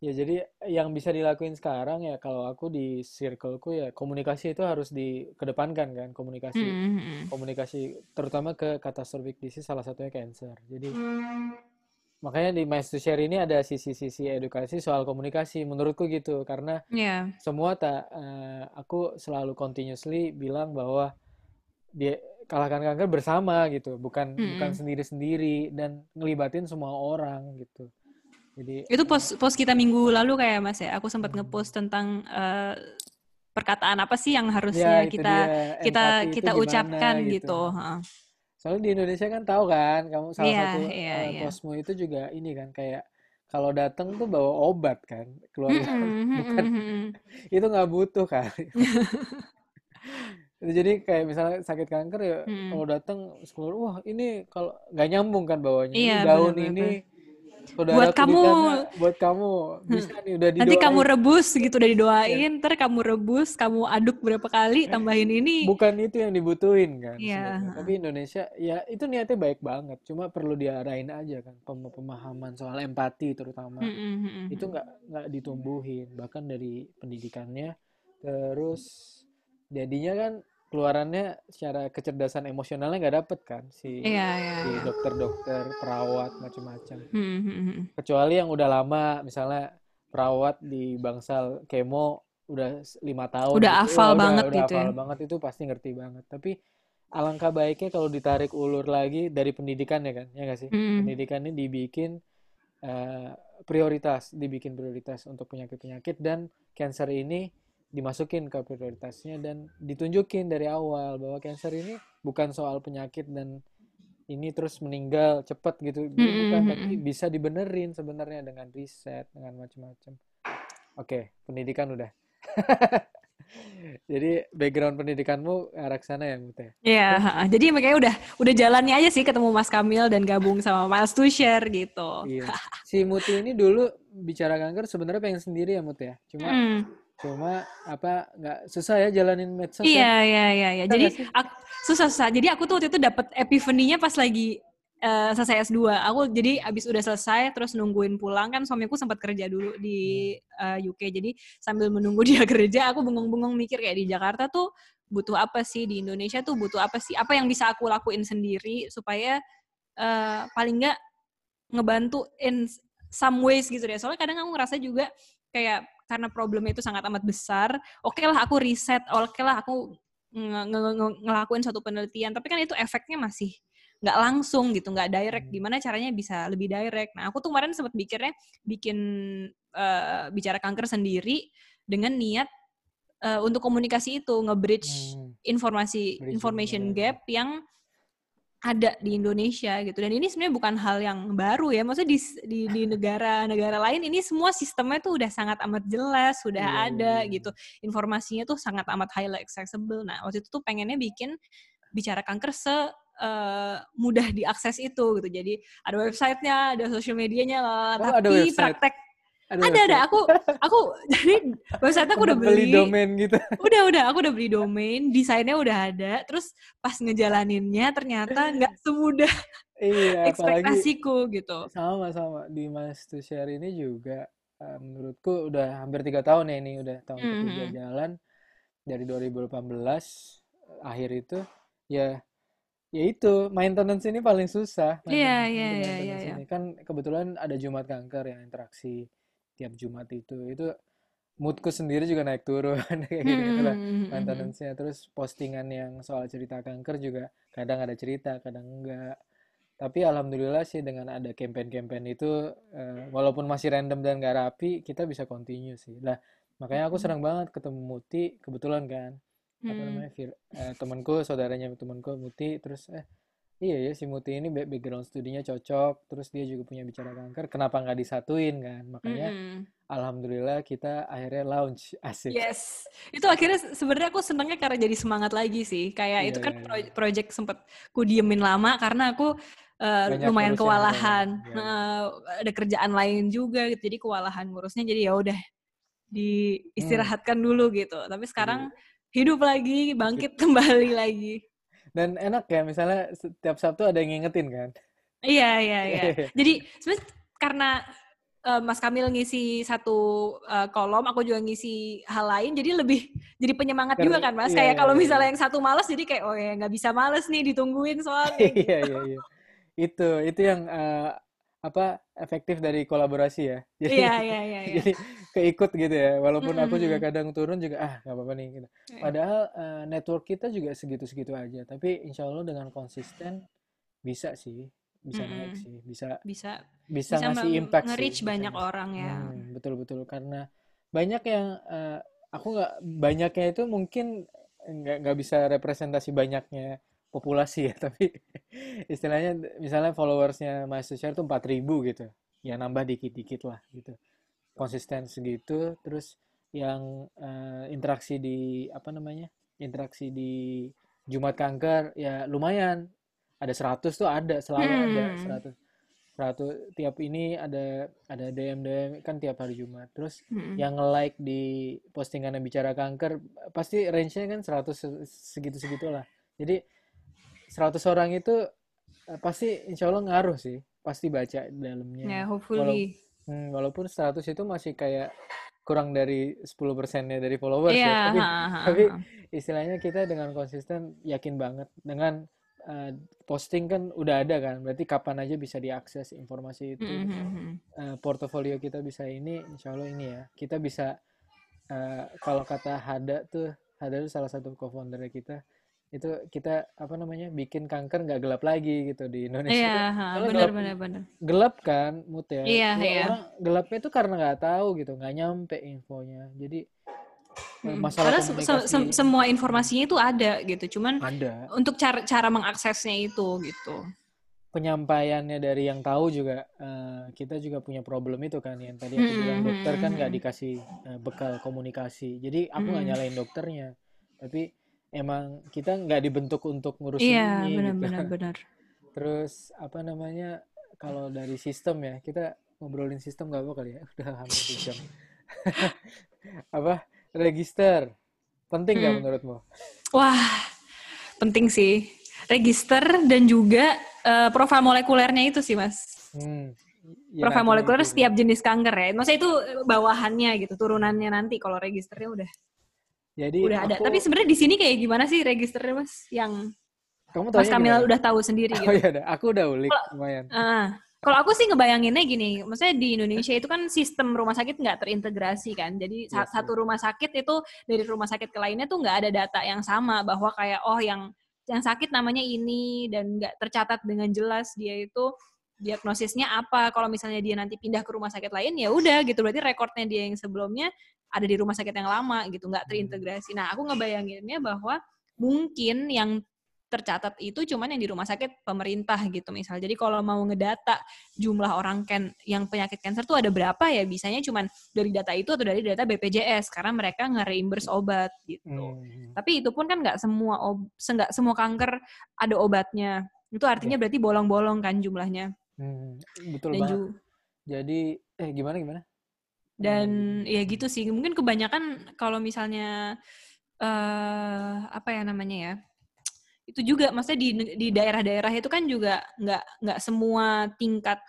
Ya jadi yang bisa dilakuin sekarang ya kalau aku di circleku ya komunikasi itu harus dikedepankan kan komunikasi. Hmm, hmm, komunikasi terutama ke catastrophic disease salah satunya cancer. Jadi makanya di Minds to Share ini ada sisi-sisi edukasi soal komunikasi menurutku gitu. Karena ya semua tak eh, aku selalu continuously bilang bahwa dia kalahkan kanker bersama gitu bukan bukan Mm-mm. sendiri-sendiri dan ngelibatin semua orang gitu jadi itu post post kita minggu lalu kayak mas ya aku sempat Hmm. ngepost tentang eh, perkataan apa sih yang ya harusnya itu kita dia kita empati kita gimana ucapkan gitu gitu Heeh. soalnya di Indonesia kan tahu kan kamu salah Iya, satu iya, eh, iya. posmu itu juga ini kan kayak kalau datang tuh bawa obat kan keluarga Mm-mm, bukan mm-mm, mm-mm. itu nggak butuh kan jadi kayak misalnya sakit kanker ya Mm-mm. kalau datang keluar wah ini kalau nggak nyambung kan bawanya ini Iya, daun benar-benar. ini Buat saudaraku di kamu. buat kamu bisa nih udah Nanti kamu didoain rebus gitu udah Iya. didoain, ntar kamu rebus, kamu aduk berapa kali, tambahin ini. bukan itu yang dibutuhin kan Iya, sebenarnya. heeh. tapi Indonesia ya itu niatnya baik banget cuma perlu diarahin aja kan pem- pemahaman soal empati terutama Mm-mm, mm-mm. itu nggak nggak ditumbuhin bahkan dari pendidikannya terus jadinya kan keluarannya secara kecerdasan emosionalnya nggak dapet kan si Iya, iya, si iya. dokter-dokter perawat macam-macam Mm, mm, mm. kecuali yang udah lama misalnya perawat di bangsal kemo udah lima tahun Udah gitu. hafal Wah, banget udah gitu hafal ya. banget itu pasti ngerti banget tapi alangkah baiknya kalau ditarik ulur lagi dari pendidikan ya kan ya nggak sih Mm. pendidikannya dibikin eh, prioritas dibikin prioritas untuk penyakit-penyakit dan cancer ini dimasukin ke prioritasnya dan ditunjukin dari awal bahwa cancer ini bukan soal penyakit dan ini terus meninggal cepat gitu. Mm, bukan mm, tapi bisa dibenerin sebenarnya dengan riset dengan macam-macam oke pendidikan udah. Jadi background pendidikanmu arah sana ya Mute? Iya, ha-ha. jadi makanya udah udah jalannya aja sih ketemu Mas Kamil dan gabung sama Mas to share gitu. iya. Si Muti ini dulu bicara kanker sebenarnya pengen sendiri ya Mut ya? Cuma Mm. Cuma apa nggak susah ya jalanin medsos Iya, ya iya, iya, iya. Jadi aku, susah susah. Jadi aku tuh waktu itu dapat epifany-nya pas lagi eh, selesai S2. Aku jadi abis udah selesai terus nungguin pulang kan suamiku sempat kerja dulu di Hmm. eh, UK. Jadi sambil menunggu dia kerja, aku bengong-bengong mikir kayak di Jakarta tuh butuh apa sih di Indonesia tuh butuh apa sih? Apa yang bisa aku lakuin sendiri supaya eh, paling nggak ngebantu in some ways gitu deh. Soalnya kadang aku ngerasa juga kayak karena problemnya itu sangat amat besar, oke lah aku riset, oke lah aku nge- nge- nge- ngelakuin suatu penelitian, tapi kan itu efeknya masih nggak langsung gitu, nggak direct. Hmm. Gimana caranya bisa lebih direct? Nah, aku tuh kemarin sempat mikirnya bikin eh, bicara kanker sendiri dengan niat eh, untuk komunikasi itu nge-bridge Hmm, informasi Bridging, information ya. gap yang ada di Indonesia gitu. Dan ini sebenarnya bukan hal yang baru ya. Maksudnya di di, di negara-negara lain ini semua sistemnya tuh udah sangat amat jelas sudah Iya, iya, ada iya. gitu. Informasinya tuh sangat amat highly accessible. Nah waktu itu tuh pengennya bikin bicara kanker se eh, mudah diakses itu gitu. Jadi ada websitenya ada social medianya lah Oh, tapi praktek ada ada ada. Aku aku jadi website aku udah beli beli. domain gitu. Udah udah. Aku udah beli domain desainnya udah ada. Terus pas ngejalaninnya ternyata nggak semudah iya ekspektasiku gitu. Sama sama. Di Mas to Share ini juga eh, menurutku udah hampir tiga tahun ya ini udah tahun ketiga Mhm. jalan. Dari 2018 akhir itu ya ya itu. Maintenance ini paling susah. Iya, iya, iya, iya, ini. Kan kebetulan ada Jumat Kanker yang interaksi tiap Jumat itu itu moodku sendiri juga naik turun kayak gitu Hmm, lah hmm, hmm, maintenance-nya. Terus postingan yang soal cerita kanker juga kadang ada cerita kadang enggak. Tapi alhamdulillah sih dengan ada campaign-campaign itu eh, walaupun masih random dan gak rapi kita bisa continue sih. Lah makanya aku senang banget ketemu Muti kebetulan kan. Apa namanya Fir- eh, temanku saudaranya temanku Muti. Terus eh Iya ya, si Muti ini back- background studinya cocok, terus dia juga punya bicara kanker, kenapa nggak disatuin kan? Makanya Mm-mm. alhamdulillah kita akhirnya launch asik. Yes, itu akhirnya se- sebenarnya aku senangnya karena jadi semangat lagi sih. Kayak Iya itu kan iya pro- iya. project sempet ku diemin lama karena aku Banyak lumayan kewalahan. lain. Ya. Nah, ada kerjaan lain juga gitu. Jadi kewalahan ngurusnya jadi ya udah Hmm, diistirahatkan dulu gitu. Tapi sekarang jadi hidup lagi, bangkit kembali lagi. Dan enak ya misalnya setiap Sabtu ada yang ngingetin kan? Iya, iya, iya. Jadi sebenarnya karena eh, Mas Kamil ngisi satu eh, kolom, aku juga ngisi hal lain, jadi lebih jadi penyemangat Ker- juga kan, Mas. iya Kayak iya kalau iya misalnya iya. yang satu males, jadi kayak oh ya nggak bisa males nih ditungguin soalnya Iya gitu. iya iya. Itu itu yang eh, apa efektif dari kolaborasi ya. Jadi Iya, iya, iya, iya. jadi keikut gitu ya. Walaupun aku juga kadang turun juga ah nggak apa-apa nih gitu. Iya. Padahal eh, network kita juga segitu-segitu aja. Tapi insya Allah dengan konsisten bisa sih, bisa naik Mm-mm. sih, bisa Bisa bisa bisa ngasih impact sih, nge-reach bisa banyak ngasih. orang ya. Hmm, betul betul karena banyak yang eh, aku nggak banyaknya itu mungkin nggak nggak bisa representasi banyaknya populasi ya, tapi istilahnya misalnya followersnya Mas Share tuh 4000 gitu, ya nambah dikit-dikit lah gitu, konsisten segitu, terus yang eh, interaksi di apa namanya interaksi di Jumat Kanker ya lumayan ada 100 tuh ada selalu ada Hmm. 100 100 tiap ini ada ada DM DM kan tiap hari Jumat terus Mm-mm. yang nge-like di postingan bicara kanker pasti range-nya kan 100 segitu segitu lah jadi 100 orang itu eh, pasti insya Allah ngaruh sih pasti baca Ya, dalamnya walau hopefully. Hmm, walaupun 100 itu masih kayak kurang dari 10 persennya dari followers Iya, ya tapi ha, ha, tapi istilahnya kita dengan konsisten yakin banget dengan eh, posting kan udah ada kan berarti kapan aja bisa diakses informasi itu Mm, mm, mm. eh, portofolio kita bisa ini insya Allah ini ya kita bisa eh, kalau kata Hada tuh Hada tuh salah satu co-founder kita itu kita apa namanya bikin kanker nggak gelap lagi gitu di Indonesia. Iya, benar, gelap benar, benar. gelap kan mood ya. Iya, Ya, iya. orang gelapnya itu karena nggak tahu gitu nggak nyampe infonya. Jadi Mm-mm. masalah Padahal se- se- semua informasinya itu ada gitu, cuman ada. untuk cara cara mengaksesnya itu gitu. penyampaiannya dari yang tahu juga eh, kita juga punya problem itu kan. Yang tadi aku bilang Mm-mm, dokter kan nggak dikasih eh, bekal komunikasi. Jadi aku nggak nyalain dokternya. Tapi emang kita nggak dibentuk untuk ngurusin Iya, ini benar, gitu benar, benar. terus apa namanya kalau dari sistem ya kita ngobrolin sistem nggak apa kali ya udah hampir sejam apa register penting nggak Hmm. menurutmu Wah, penting sih. Register dan juga eh, profil molekulernya itu sih, Mas. hmm, ya Profil molekuler setiap jenis kanker ya. Maksudnya itu eh, bawahannya gitu, turunannya nanti kalau registernya udah jadi udah ada. aku Tapi sebenarnya di sini kayak gimana sih registernya, Mas? Yang kamu Mas Kamil gimana udah tahu sendiri oh gitu. ya udah aku udah ulik lumayan Ah, kalau aku sih ngebayanginnya gini, maksudnya di Indonesia itu kan sistem rumah sakit nggak terintegrasi kan. Jadi Yes, satu yes. rumah sakit itu dari rumah sakit ke lainnya tuh nggak ada data yang sama bahwa kayak oh yang yang sakit namanya ini dan nggak tercatat dengan jelas dia itu diagnosisnya apa. Kalau misalnya dia nanti pindah ke rumah sakit lain ya udah gitu berarti rekornya dia yang sebelumnya ada di rumah sakit yang lama gitu nggak Hmm. terintegrasi. Nah aku ngebayanginnya bahwa mungkin yang tercatat itu cuman yang di rumah sakit pemerintah gitu misal. Jadi kalau mau ngedata jumlah orang ken yang penyakit kanker tuh ada berapa ya bisanya cuman dari data itu atau dari data BPJS karena mereka nge-reimburse obat gitu. Hmm, Tapi itu pun kan nggak semua ob, nggak semua kanker ada obatnya. Itu artinya Iya. berarti bolong-bolong kan jumlahnya. hmm, betul Dan banget ju- jadi eh gimana gimana dan Hmm, ya gitu sih. Mungkin kebanyakan kalau misalnya eh apa ya namanya ya? itu juga maksudnya di di daerah-daerah itu kan juga nggak nggak semua tingkat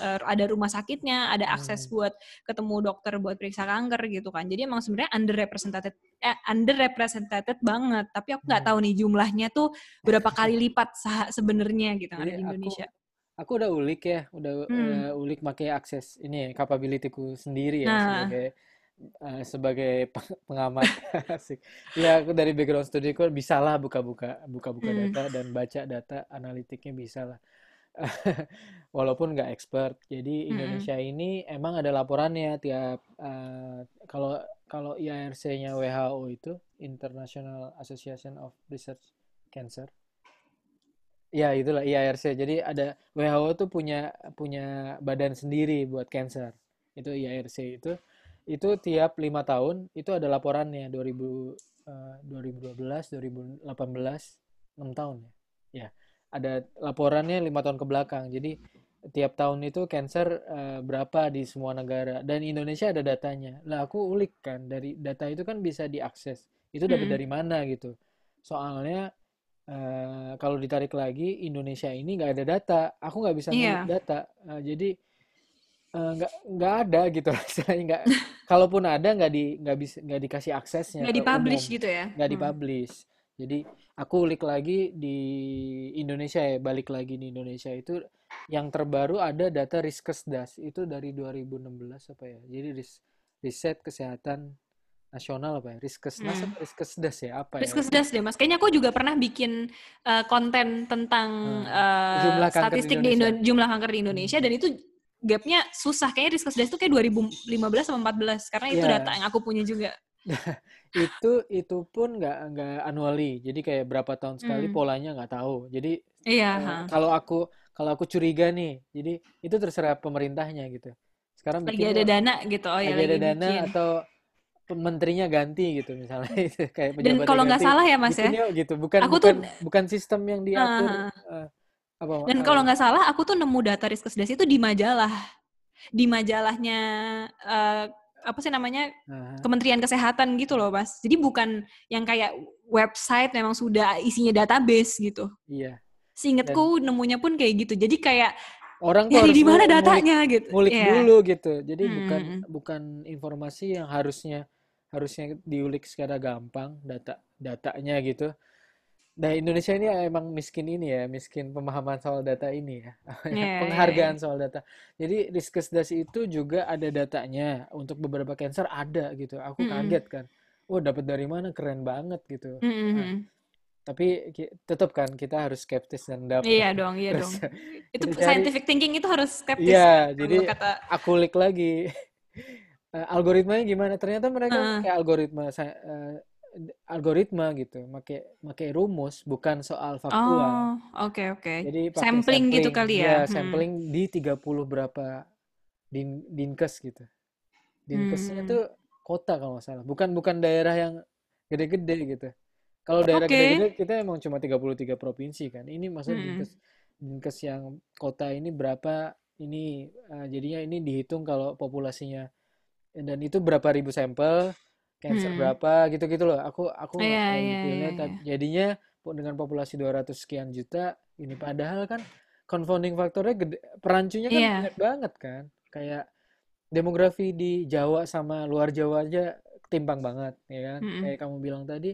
eh, ada rumah sakitnya, ada akses Hmm. buat ketemu dokter buat periksa kanker gitu kan. Jadi emang sebenarnya underrepresented eh, underrepresented banget. Tapi aku nggak Hmm. tahu nih jumlahnya tuh berapa kali lipat sebenarnya gitu ada Jadi di Indonesia. aku udah ulik ya, udah Hmm. eh, ulik pakai akses ini ya, capability-ku sendiri ya Nah, sebagai eh, sebagai peng- pengamat asik. Ya aku dari background studiku bisa lah buka-buka buka-buka hmm. data dan baca data analitiknya bisa lah. Walaupun nggak expert. Jadi Mm-mm. Indonesia ini emang ada laporannya tiap eh, kalau kalau IARC-nya WHO itu International Association of Research Cancer Ya itulah IARC. Jadi ada WHO tuh punya punya badan sendiri buat cancer. Itu IARC itu itu tiap lima tahun itu ada laporannya 2000 uh, 2012, 2018, 6 tahun ya. Ya, ada laporannya lima tahun ke belakang. Jadi tiap tahun itu cancer uh, berapa di semua negara dan Indonesia ada datanya. Lah aku ulik kan dari data itu kan bisa diakses. Itu dapat Mm-mm. dari mana gitu. Soalnya eh, kalau ditarik lagi Indonesia ini nggak ada data. Aku nggak bisa ngulik Iya. data. Eh, jadi eh, nggak nggak ada gitu istilahnya nggak. Kalaupun ada nggak di nggak bisa nggak dikasih aksesnya Nggak dipublish umum. gitu ya? nggak Hmm. dipublish. Jadi aku ulik lagi di Indonesia ya balik lagi di Indonesia itu yang terbaru ada data Riskesdas itu dari 2016 apa ya? Jadi ris- riset kesehatan nasional apa ya Riskesnas Hmm. apa Riskesdas ya apa ya Riskesdas deh mas. Kayaknya aku juga pernah bikin uh, konten tentang Hmm. uh, Jumlah di statistik di Indonesia. Indo- jumlah kanker di Indonesia dan itu gapnya susah. Kayaknya Riskesdas itu kayak 2015 sama 14 karena itu Iya. data yang aku punya juga. itu itu pun nggak nggak annually jadi kayak berapa tahun sekali Hmm. polanya nggak tahu jadi Iya. ha. kalau aku kalau aku curiga nih jadi itu terserah pemerintahnya gitu sekarang Lagi ada dana gitu. Oh ya lagi ada dana bikin. atau menterinya ganti gitu misalnya itu kayak Dan kalau nggak salah ya mas ya. bikin yuk gitu bukan Aku tuh bukan bukan sistem yang diatur Ah, eh, apa Dan eh, kalau nggak salah, aku tuh nemu data Riskesdas itu di majalah, di majalahnya eh, apa sih namanya ah, Kementerian Kesehatan gitu loh, mas. Jadi bukan yang kayak website memang sudah isinya database gitu. iya dan Seingetku nemunya pun kayak gitu. Jadi kayak orang tuh nyari harus di mana datanya gitu. ngulik Iya. dulu gitu. Jadi bukan Hmm. bukan informasi yang harusnya harusnya diulik secara gampang data datanya gitu. Nah, Indonesia ini emang miskin ini ya, miskin pemahaman soal data ini ya. Iya, iya. Penghargaan soal data. Jadi Riskesdas itu juga ada datanya untuk beberapa cancer ada gitu. Aku Mm-mm. kaget kan. Wah, dapat dari mana? Keren banget gitu. Nah, Mm-mm. tapi ki- tetap kan kita harus skeptis dan dapat. Iya dong, iya Terus dong. Itu cari scientific thinking itu harus skeptis Iya, jadi kata aku klik lagi Eh, algoritmanya gimana. Ternyata mereka Heeh. pakai algoritma eh, algoritma gitu, pakai pakai rumus bukan soal faktual. Oh, oke oke. Jadi pakai Sampling gitu kali ya. ya, Hmm. sampling di 30 berapa din dinkes gitu. Dinkesnya Hmm. tuh kota kalau nggak salah, bukan bukan daerah yang gede-gede gitu. Kalau daerah gede-gede kita emang cuma 33 provinsi kan. Ini maksudnya Mm-mm. dinkes dinkes yang kota ini berapa ini eh, jadinya ini dihitung kalau populasinya dan itu berapa ribu sampel, cancer Hmm. berapa gitu-gitu loh. Aku aku detailnya iya tapi iya. jadinya dengan populasi 200 sekian juta ini padahal kan confounding faktornya gede, perancunya kan banyak banget kan. Kayak demografi di Jawa sama luar Jawa aja timpang banget ya kan. Mm-mm. Kayak kamu bilang tadi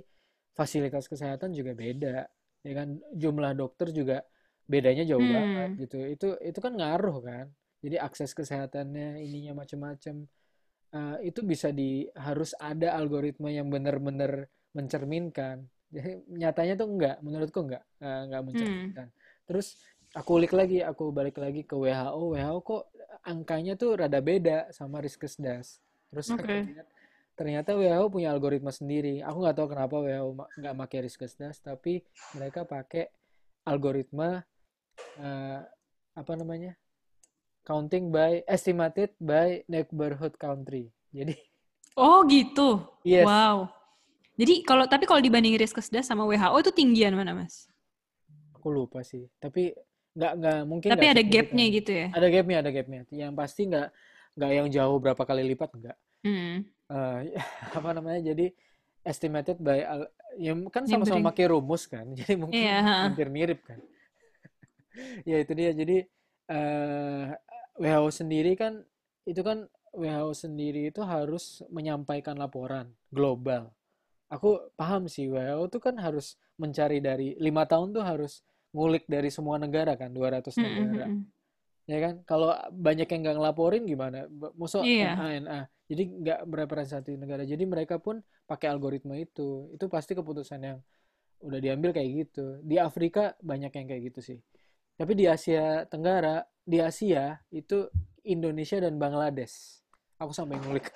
fasilitas kesehatan juga beda ya kan. Jumlah dokter juga bedanya jauh banget Hmm. gitu. Itu itu kan ngaruh kan. Jadi akses kesehatannya ininya macam-macam Eh, itu bisa di harus ada algoritma yang benar-benar mencerminkan. Jadi nyatanya tuh enggak, menurutku enggak, eh, enggak Hmm. mencerminkan. Terus aku ulik lagi, aku balik lagi ke WHO. WHO kok angkanya tuh rada beda sama Riskesdas. Terus aku Oke. lihat ternyata WHO punya algoritma sendiri. Aku nggak tahu kenapa WHO nggak pakai Riskesdas, tapi mereka pakai algoritma eh, apa namanya? Counting by estimated by neighborhood country. Jadi Oh gitu. yes, Wow. Jadi kalau tapi kalau dibanding Riskesdas sama WHO itu tinggian mana mas? aku lupa sih. Tapi nggak nggak mungkin Tapi ada gapnya gitu ya. Ada gapnya, ada gapnya. Yang pasti nggak nggak yang jauh berapa kali lipat nggak. Hmm. Eh, apa namanya? Jadi estimated by al- ya kan sama-sama pakai rumus kan. Jadi mungkin ha. hampir mirip kan. Ya itu dia. Jadi eh, WHO sendiri kan itu kan WHO sendiri itu harus menyampaikan laporan global. Aku paham sih WHO itu kan harus mencari dari lima tahun tuh harus ngulik dari semua negara kan 200 Hmm, hmm, negara. hmm. ya kan? Kalau banyak yang nggak ngelaporin gimana? Musuh Iya. NA NA jadi nggak merepresentasi negara. Jadi mereka pun pakai algoritma itu. Itu pasti keputusan yang udah diambil kayak gitu. Di Afrika banyak yang kayak gitu sih. Tapi di Asia Tenggara di Asia itu Indonesia dan Bangladesh aku sampai ngulik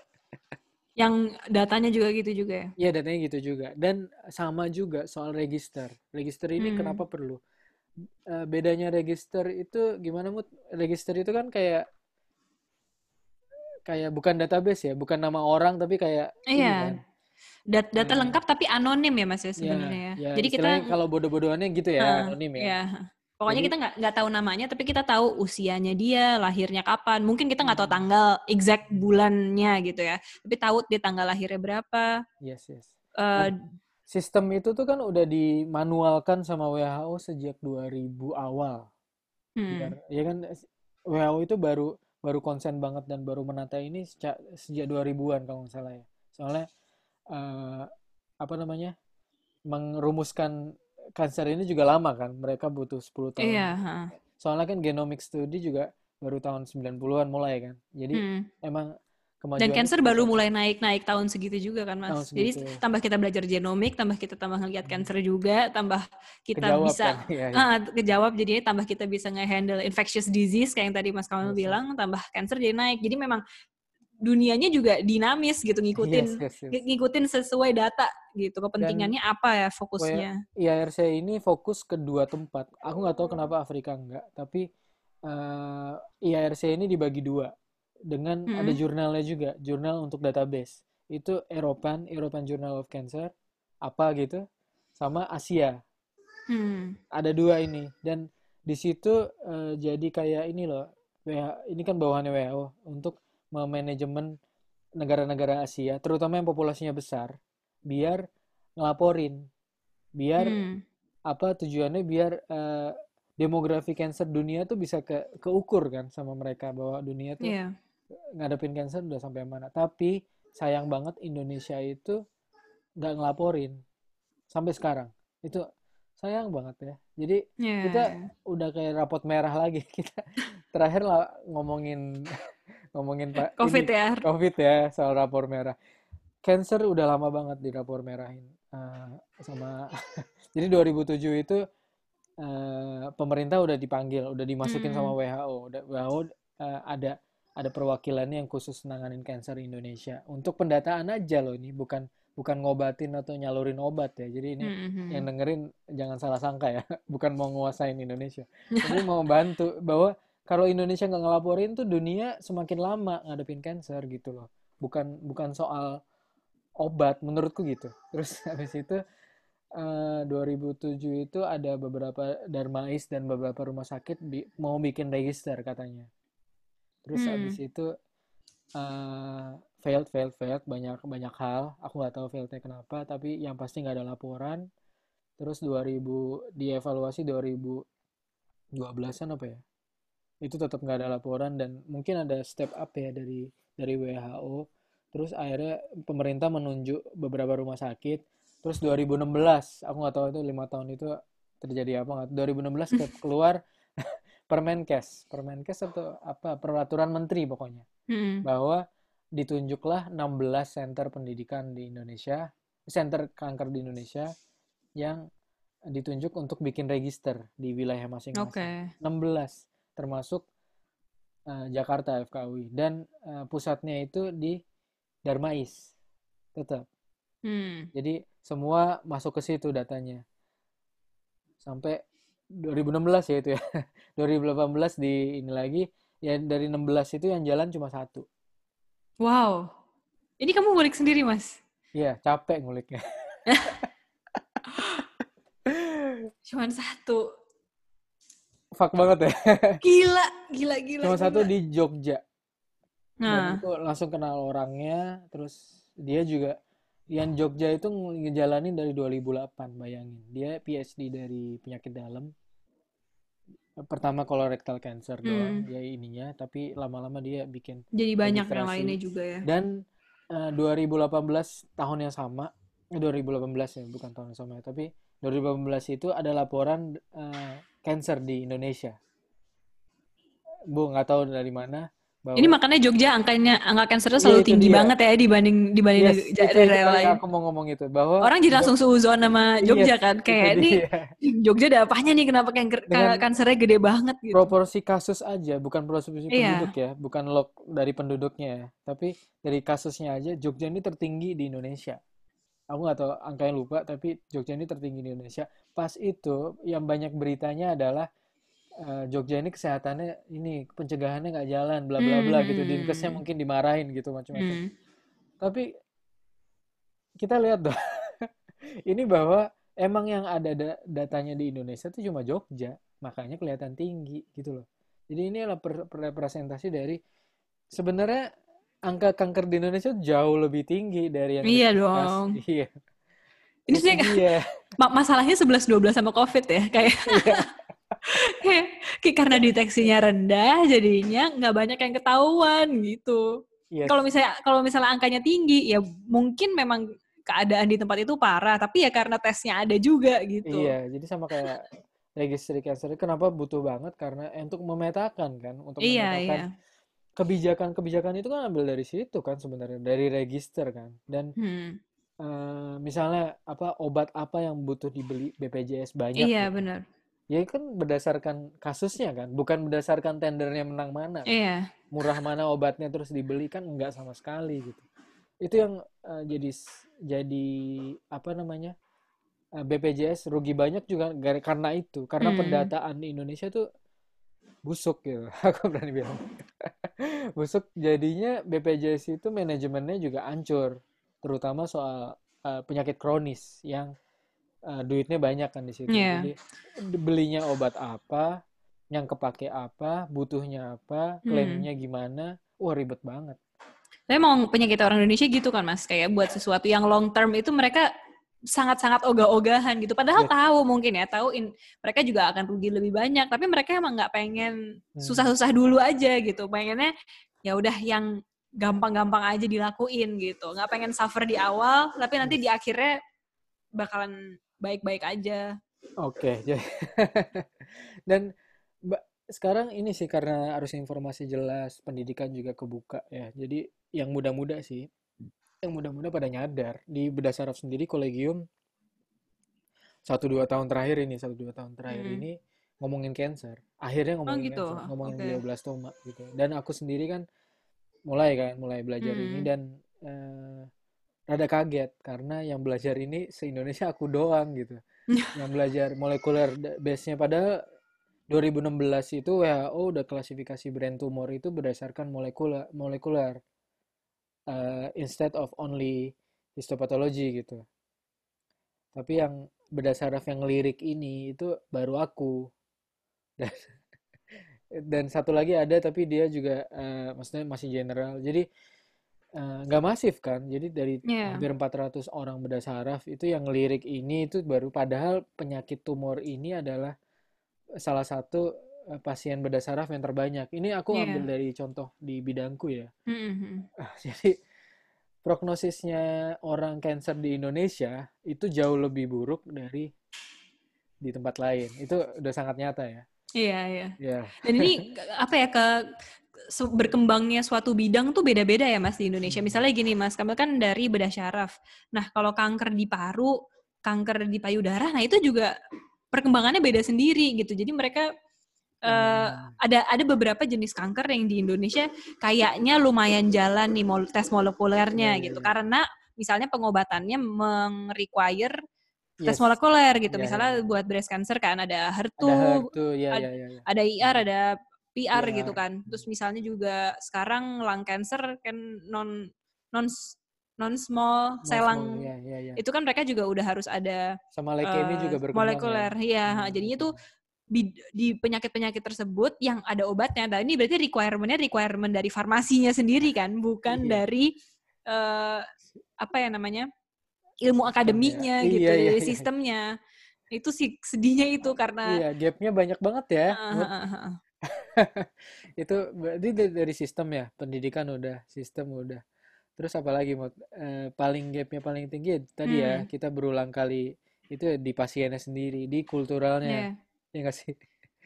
Yang datanya juga gitu juga ya. ya datanya gitu juga dan sama juga soal register register ini Hmm. kenapa perlu eh, bedanya register itu gimana mut? Register itu kan kayak kayak bukan database ya, bukan nama orang tapi kayak Iya. kan. Dat- data Hmm. lengkap tapi anonim ya Mas ya Ya, sebenarnya ya. ya Jadi kita kalau bodoh-bodohannya gitu ya, Heeh, anonim ya. Iya. Pokoknya Jadi- kita nggak nggak tahu namanya, tapi kita tahu usianya dia, lahirnya kapan. Mungkin kita nggak tahu Hmm. tanggal exact bulannya gitu ya, tapi tahu dia tanggal lahirnya berapa. Yes, yes. Eh, Sistem itu tuh kan udah dimanualkan sama WHO sejak 2000 awal. hmm, ya kan WHO itu baru baru konsen banget dan baru menata ini sejak, sejak 2000-an kalau nggak salah ya. Soalnya eh, apa namanya? merumuskan kanker ini juga lama kan. Mereka butuh 10 tahun. Iya. heeh. Soalnya kan genomic study juga baru tahun 90-an mulai kan. Jadi Hmm. emang Dan kemajuan cancer baru mulai naik-naik tahun segitu juga kan Mas. Jadi segitu. tambah kita belajar genomik, tambah kita tambah ngeliat cancer juga, tambah kita kejawab bisa kan. Iya, iya. Ah, kejawab jadinya tambah kita bisa nge-handle infectious disease kayak yang tadi Mas Kamal Yes, bilang, tambah cancer jadi naik. Jadi memang dunianya juga dinamis gitu ngikutin Yes, yes, yes. ng- ngikutin sesuai data gitu. Kepentingannya apa ya fokusnya? IARC ini fokus ke dua tempat. Aku nggak tahu kenapa Afrika enggak, tapi eh, IARC ini dibagi dua dengan ada Mm-mm. jurnalnya juga, jurnal untuk database. Itu European, European Journal of Cancer, apa gitu, sama Asia. Hmm. Ada dua ini dan di situ eh, jadi kayak ini loh, WHO, ini kan bawahannya WHO untuk memanajemen negara-negara Asia, terutama yang populasinya besar, biar ngelaporin, biar Hmm. apa tujuannya biar eh, demografi cancer dunia tuh bisa ke keukur kan sama mereka bahwa dunia tuh Iya. ngadepin cancer udah sampai mana. Tapi sayang banget Indonesia itu nggak ngelaporin sampai sekarang. Itu sayang banget ya. Jadi Iya. kita udah kayak rapot merah lagi kita terakhir lah ngomongin ngomongin pak COVID ini, ya. COVID ya soal rapor merah. Cancer udah lama banget di rapor merahin Eh, sama jadi 2007 itu eh, pemerintah udah dipanggil, udah dimasukin Hmm. sama WHO. Udah WHO eh, ada ada perwakilannya yang khusus nanganin cancer Indonesia. Untuk pendataan aja loh ini, bukan bukan ngobatin atau nyalurin obat ya. Jadi ini Hmm, hmm. yang dengerin jangan salah sangka ya, bukan mau nguasain Indonesia. Tapi mau bantu bahwa kalau Indonesia nggak ngelaporin tuh dunia semakin lama ngadepin cancer gitu loh. Bukan bukan soal obat menurutku gitu. Terus habis itu eh, 2007 itu ada beberapa Darmais dan beberapa rumah sakit bi- mau bikin register katanya. Terus Hmm. habis itu eh, failed, failed, failed banyak banyak hal. Aku nggak tahu failednya kenapa, tapi yang pasti nggak ada laporan. Terus 2000 dievaluasi 2012-an apa ya? Itu tetap nggak ada laporan dan mungkin ada step up ya dari dari WHO. Terus akhirnya pemerintah menunjuk beberapa rumah sakit. Terus 2016, aku nggak tahu itu lima tahun itu terjadi apa nggak. 2016 ke- keluar Permenkes, Permenkes atau apa peraturan menteri pokoknya Hmm. bahwa ditunjuklah 16 center pendidikan di Indonesia, center kanker di Indonesia yang ditunjuk untuk bikin register di wilayah masing-masing. 16 termasuk eh, Jakarta FKUI dan eh, pusatnya itu di Darmais. Tetap. Hmm. Jadi semua masuk ke situ datanya. Sampai 2016 ya itu ya. 2018 di ini lagi ya dari 16 itu yang jalan cuma satu. Wow. Ini kamu ngulik sendiri, Mas? Iya, capek nguliknya. Cuman satu. Fuck banget ya. Gila, gila, gila. Cuma satu di Jogja. Nah, Dan itu langsung kenal orangnya, terus dia juga yang Jogja itu ngejalanin dari 2008, bayangin. Dia PhD dari penyakit dalam. Pertama colorectal cancer doang, Hmm. dia ininya, tapi lama-lama dia bikin jadi banyak yang lainnya juga ya. Dan eh, 2018 tahun yang sama, eh, 2018 ya, bukan tahun yang sama ya, tapi 2018 itu ada laporan eh, cancer di Indonesia. Bu, nggak tahu dari mana bahwa Ini makanya Jogja angkanya angka cancernya Iya, selalu itu tinggi dia. banget ya dibanding dibanding yes, daerah lain. aku mau ngomong itu bahwa Orang jadi langsung seuzon sama Jogja Yes, kan. Kayak ini. Jogja ada apanya nih kenapa kanker kansernya gede banget gitu. proporsi kasus aja, bukan proporsi Iya. penduduk ya, bukan log dari penduduknya ya, tapi dari kasusnya aja Jogja ini tertinggi di Indonesia. Aku nggak tahu angkanya lupa tapi Jogja ini tertinggi di Indonesia. Pas itu yang banyak beritanya adalah uh, Jogja ini kesehatannya ini pencegahannya nggak jalan bla bla bla gitu. Hmm. dinkesnya mungkin dimarahin gitu macam-macam. Hmm. tapi kita lihat dong. Ini bahwa emang yang ada da- datanya di Indonesia itu cuma Jogja makanya kelihatan tinggi gitu loh. Jadi ini adalah per- per- representasi dari sebenarnya angka kanker di Indonesia jauh lebih tinggi dari yang Iya dong. iya Ini dia ma- masalahnya 11-12 sama COVID ya. Kayak, Iya. kayak, kayak karena deteksinya rendah, jadinya nggak banyak yang ketahuan gitu. Iya, Kalau misalnya kalau misalnya angkanya tinggi, ya mungkin memang keadaan di tempat itu parah. Tapi ya karena tesnya ada juga gitu. Iya, jadi sama kayak registry cancer kenapa butuh banget karena untuk memetakan kan, untuk Iya, memetakan iya. Kebijakan-kebijakan itu kan ambil dari situ kan sebenarnya dari register kan. Dan Hmm. eh, misalnya apa obat apa yang butuh dibeli BPJS banyak Iya, gitu. benar. Ya kan berdasarkan kasusnya kan, bukan berdasarkan tendernya menang mana. Iya. Murah mana obatnya terus dibeli kan enggak sama sekali gitu. Itu yang eh, jadi jadi apa namanya? eh, BPJS rugi banyak juga karena itu, karena Hmm. pendataan di Indonesia tuh busuk gitu. Aku berani bilang. Busuk jadinya BPJS itu manajemennya juga hancur, terutama soal eh, penyakit kronis yang eh, duitnya banyak kan di situ. Iya. Jadi di- belinya obat apa, yang kepake apa, butuhnya apa, Hmm. klaimnya gimana, wah ribet banget. Tapi mau penyakit orang Indonesia gitu kan mas, kayak buat sesuatu yang long term itu mereka sangat-sangat ogah-ogahan gitu. Padahal Bet- tahu mungkin ya, tahu in- mereka juga akan rugi lebih banyak. Tapi mereka emang nggak pengen Hmm. susah-susah dulu aja gitu. Pengennya ya udah yang gampang-gampang aja dilakuin gitu. Nggak pengen suffer di awal, tapi nanti di akhirnya bakalan baik-baik aja. Oke, jadi dan sekarang ini sih karena harus informasi jelas, pendidikan juga kebuka ya. Jadi yang muda-muda sih, yang muda-muda pada nyadar di Bedah Saraf sendiri kolegium satu dua tahun terakhir ini, satu dua tahun terakhir Hmm. ini ngomongin cancer. Akhirnya ngomongin gitu, cancer, ngomongin oke. glioblastoma gitu. Dan aku sendiri kan mulai kan, mulai belajar ini Hmm. dan eh, rada kaget karena yang belajar ini se-Indonesia aku doang gitu yang belajar molekuler base-nya pada 2016 itu WHO udah klasifikasi brain tumor itu berdasarkan molekuler molekuler eh, instead of only histopathology gitu. Tapi yang berdasarkan yang lirik ini itu baru aku dan dan satu lagi ada tapi dia juga eh, maksudnya masih general. Jadi eh, nggak masif kan. Jadi dari Iya. hampir 400 orang bedah saraf itu yang lirik ini itu baru padahal penyakit tumor ini adalah salah satu pasien bedah saraf yang terbanyak. Ini aku Iya. ambil dari contoh di bidangku ya. Hmm. Ah, Jadi prognosisnya orang cancer di Indonesia itu jauh lebih buruk dari di tempat lain. Itu udah sangat nyata ya. Iya, iya. Ya. Dan ini apa ya ke berkembangnya suatu bidang tuh beda-beda ya Mas di Indonesia. Hmm. Misalnya gini Mas, kamu kan dari bedah syaraf. Nah, kalau kanker di paru, kanker di payudara, nah itu juga perkembangannya beda sendiri gitu. Jadi mereka eh, Hmm. ada ada beberapa jenis kanker yang di Indonesia kayaknya lumayan jalan nih mol- tes molekulernya Iya, iya, gitu. iya. Karena misalnya pengobatannya meng-require tes Yes. molekuler gitu. Iya, Misalnya iya. buat breast cancer kan ada Ada HER2, HER2, ya ad- ya ya ya. ada IR, ada PR PR. gitu kan. Terus misalnya juga sekarang lung cancer kan non non non small lung ya ya ya. itu kan mereka juga udah harus ada Sama leukemia eh, juga berkembang molekuler. ya. Hmm. jadinya tuh di, di penyakit-penyakit tersebut yang ada obatnya. Nah, ini berarti requirement-nya requirement dari farmasinya sendiri kan, bukan Iya. dari eh, apa ya namanya? ilmu akademiknya Iya, gitu, iya, dari iya. sistemnya. Itu sih sedihnya itu karena Iya, gapnya banyak banget ya. Mut. ah, ah, ah. Itu berarti dari sistem ya, pendidikan udah, sistem udah. Terus apalagi Mut? Eh, paling gapnya paling tinggi ya, tadi ya, Hmm. kita berulang kali itu di pasiennya sendiri, di kulturalnya. Iya. Ya nggak sih?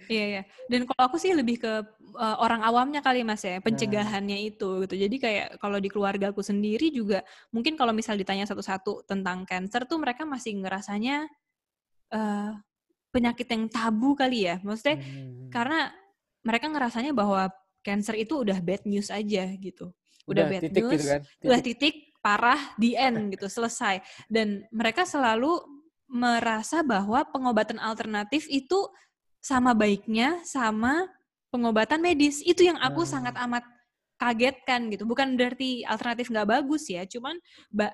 Iya ya. Dan kalau aku sih lebih ke uh, orang awamnya kali Mas ya, Nah, pencegahannya itu gitu. Jadi kayak kalau di keluarga aku sendiri juga mungkin kalau misal ditanya satu-satu tentang cancer tuh mereka masih ngerasanya eh penyakit yang tabu kali ya. Maksudnya hmm, karena mereka ngerasanya bahwa cancer itu udah bad news aja gitu. Udah, udah bad titik news, gitu kan, udah titik. titik parah di end gitu selesai dan mereka selalu merasa bahwa pengobatan alternatif itu sama baiknya sama pengobatan medis itu yang aku Hmm. sangat amat kagetkan gitu bukan berarti alternatif nggak bagus ya cuman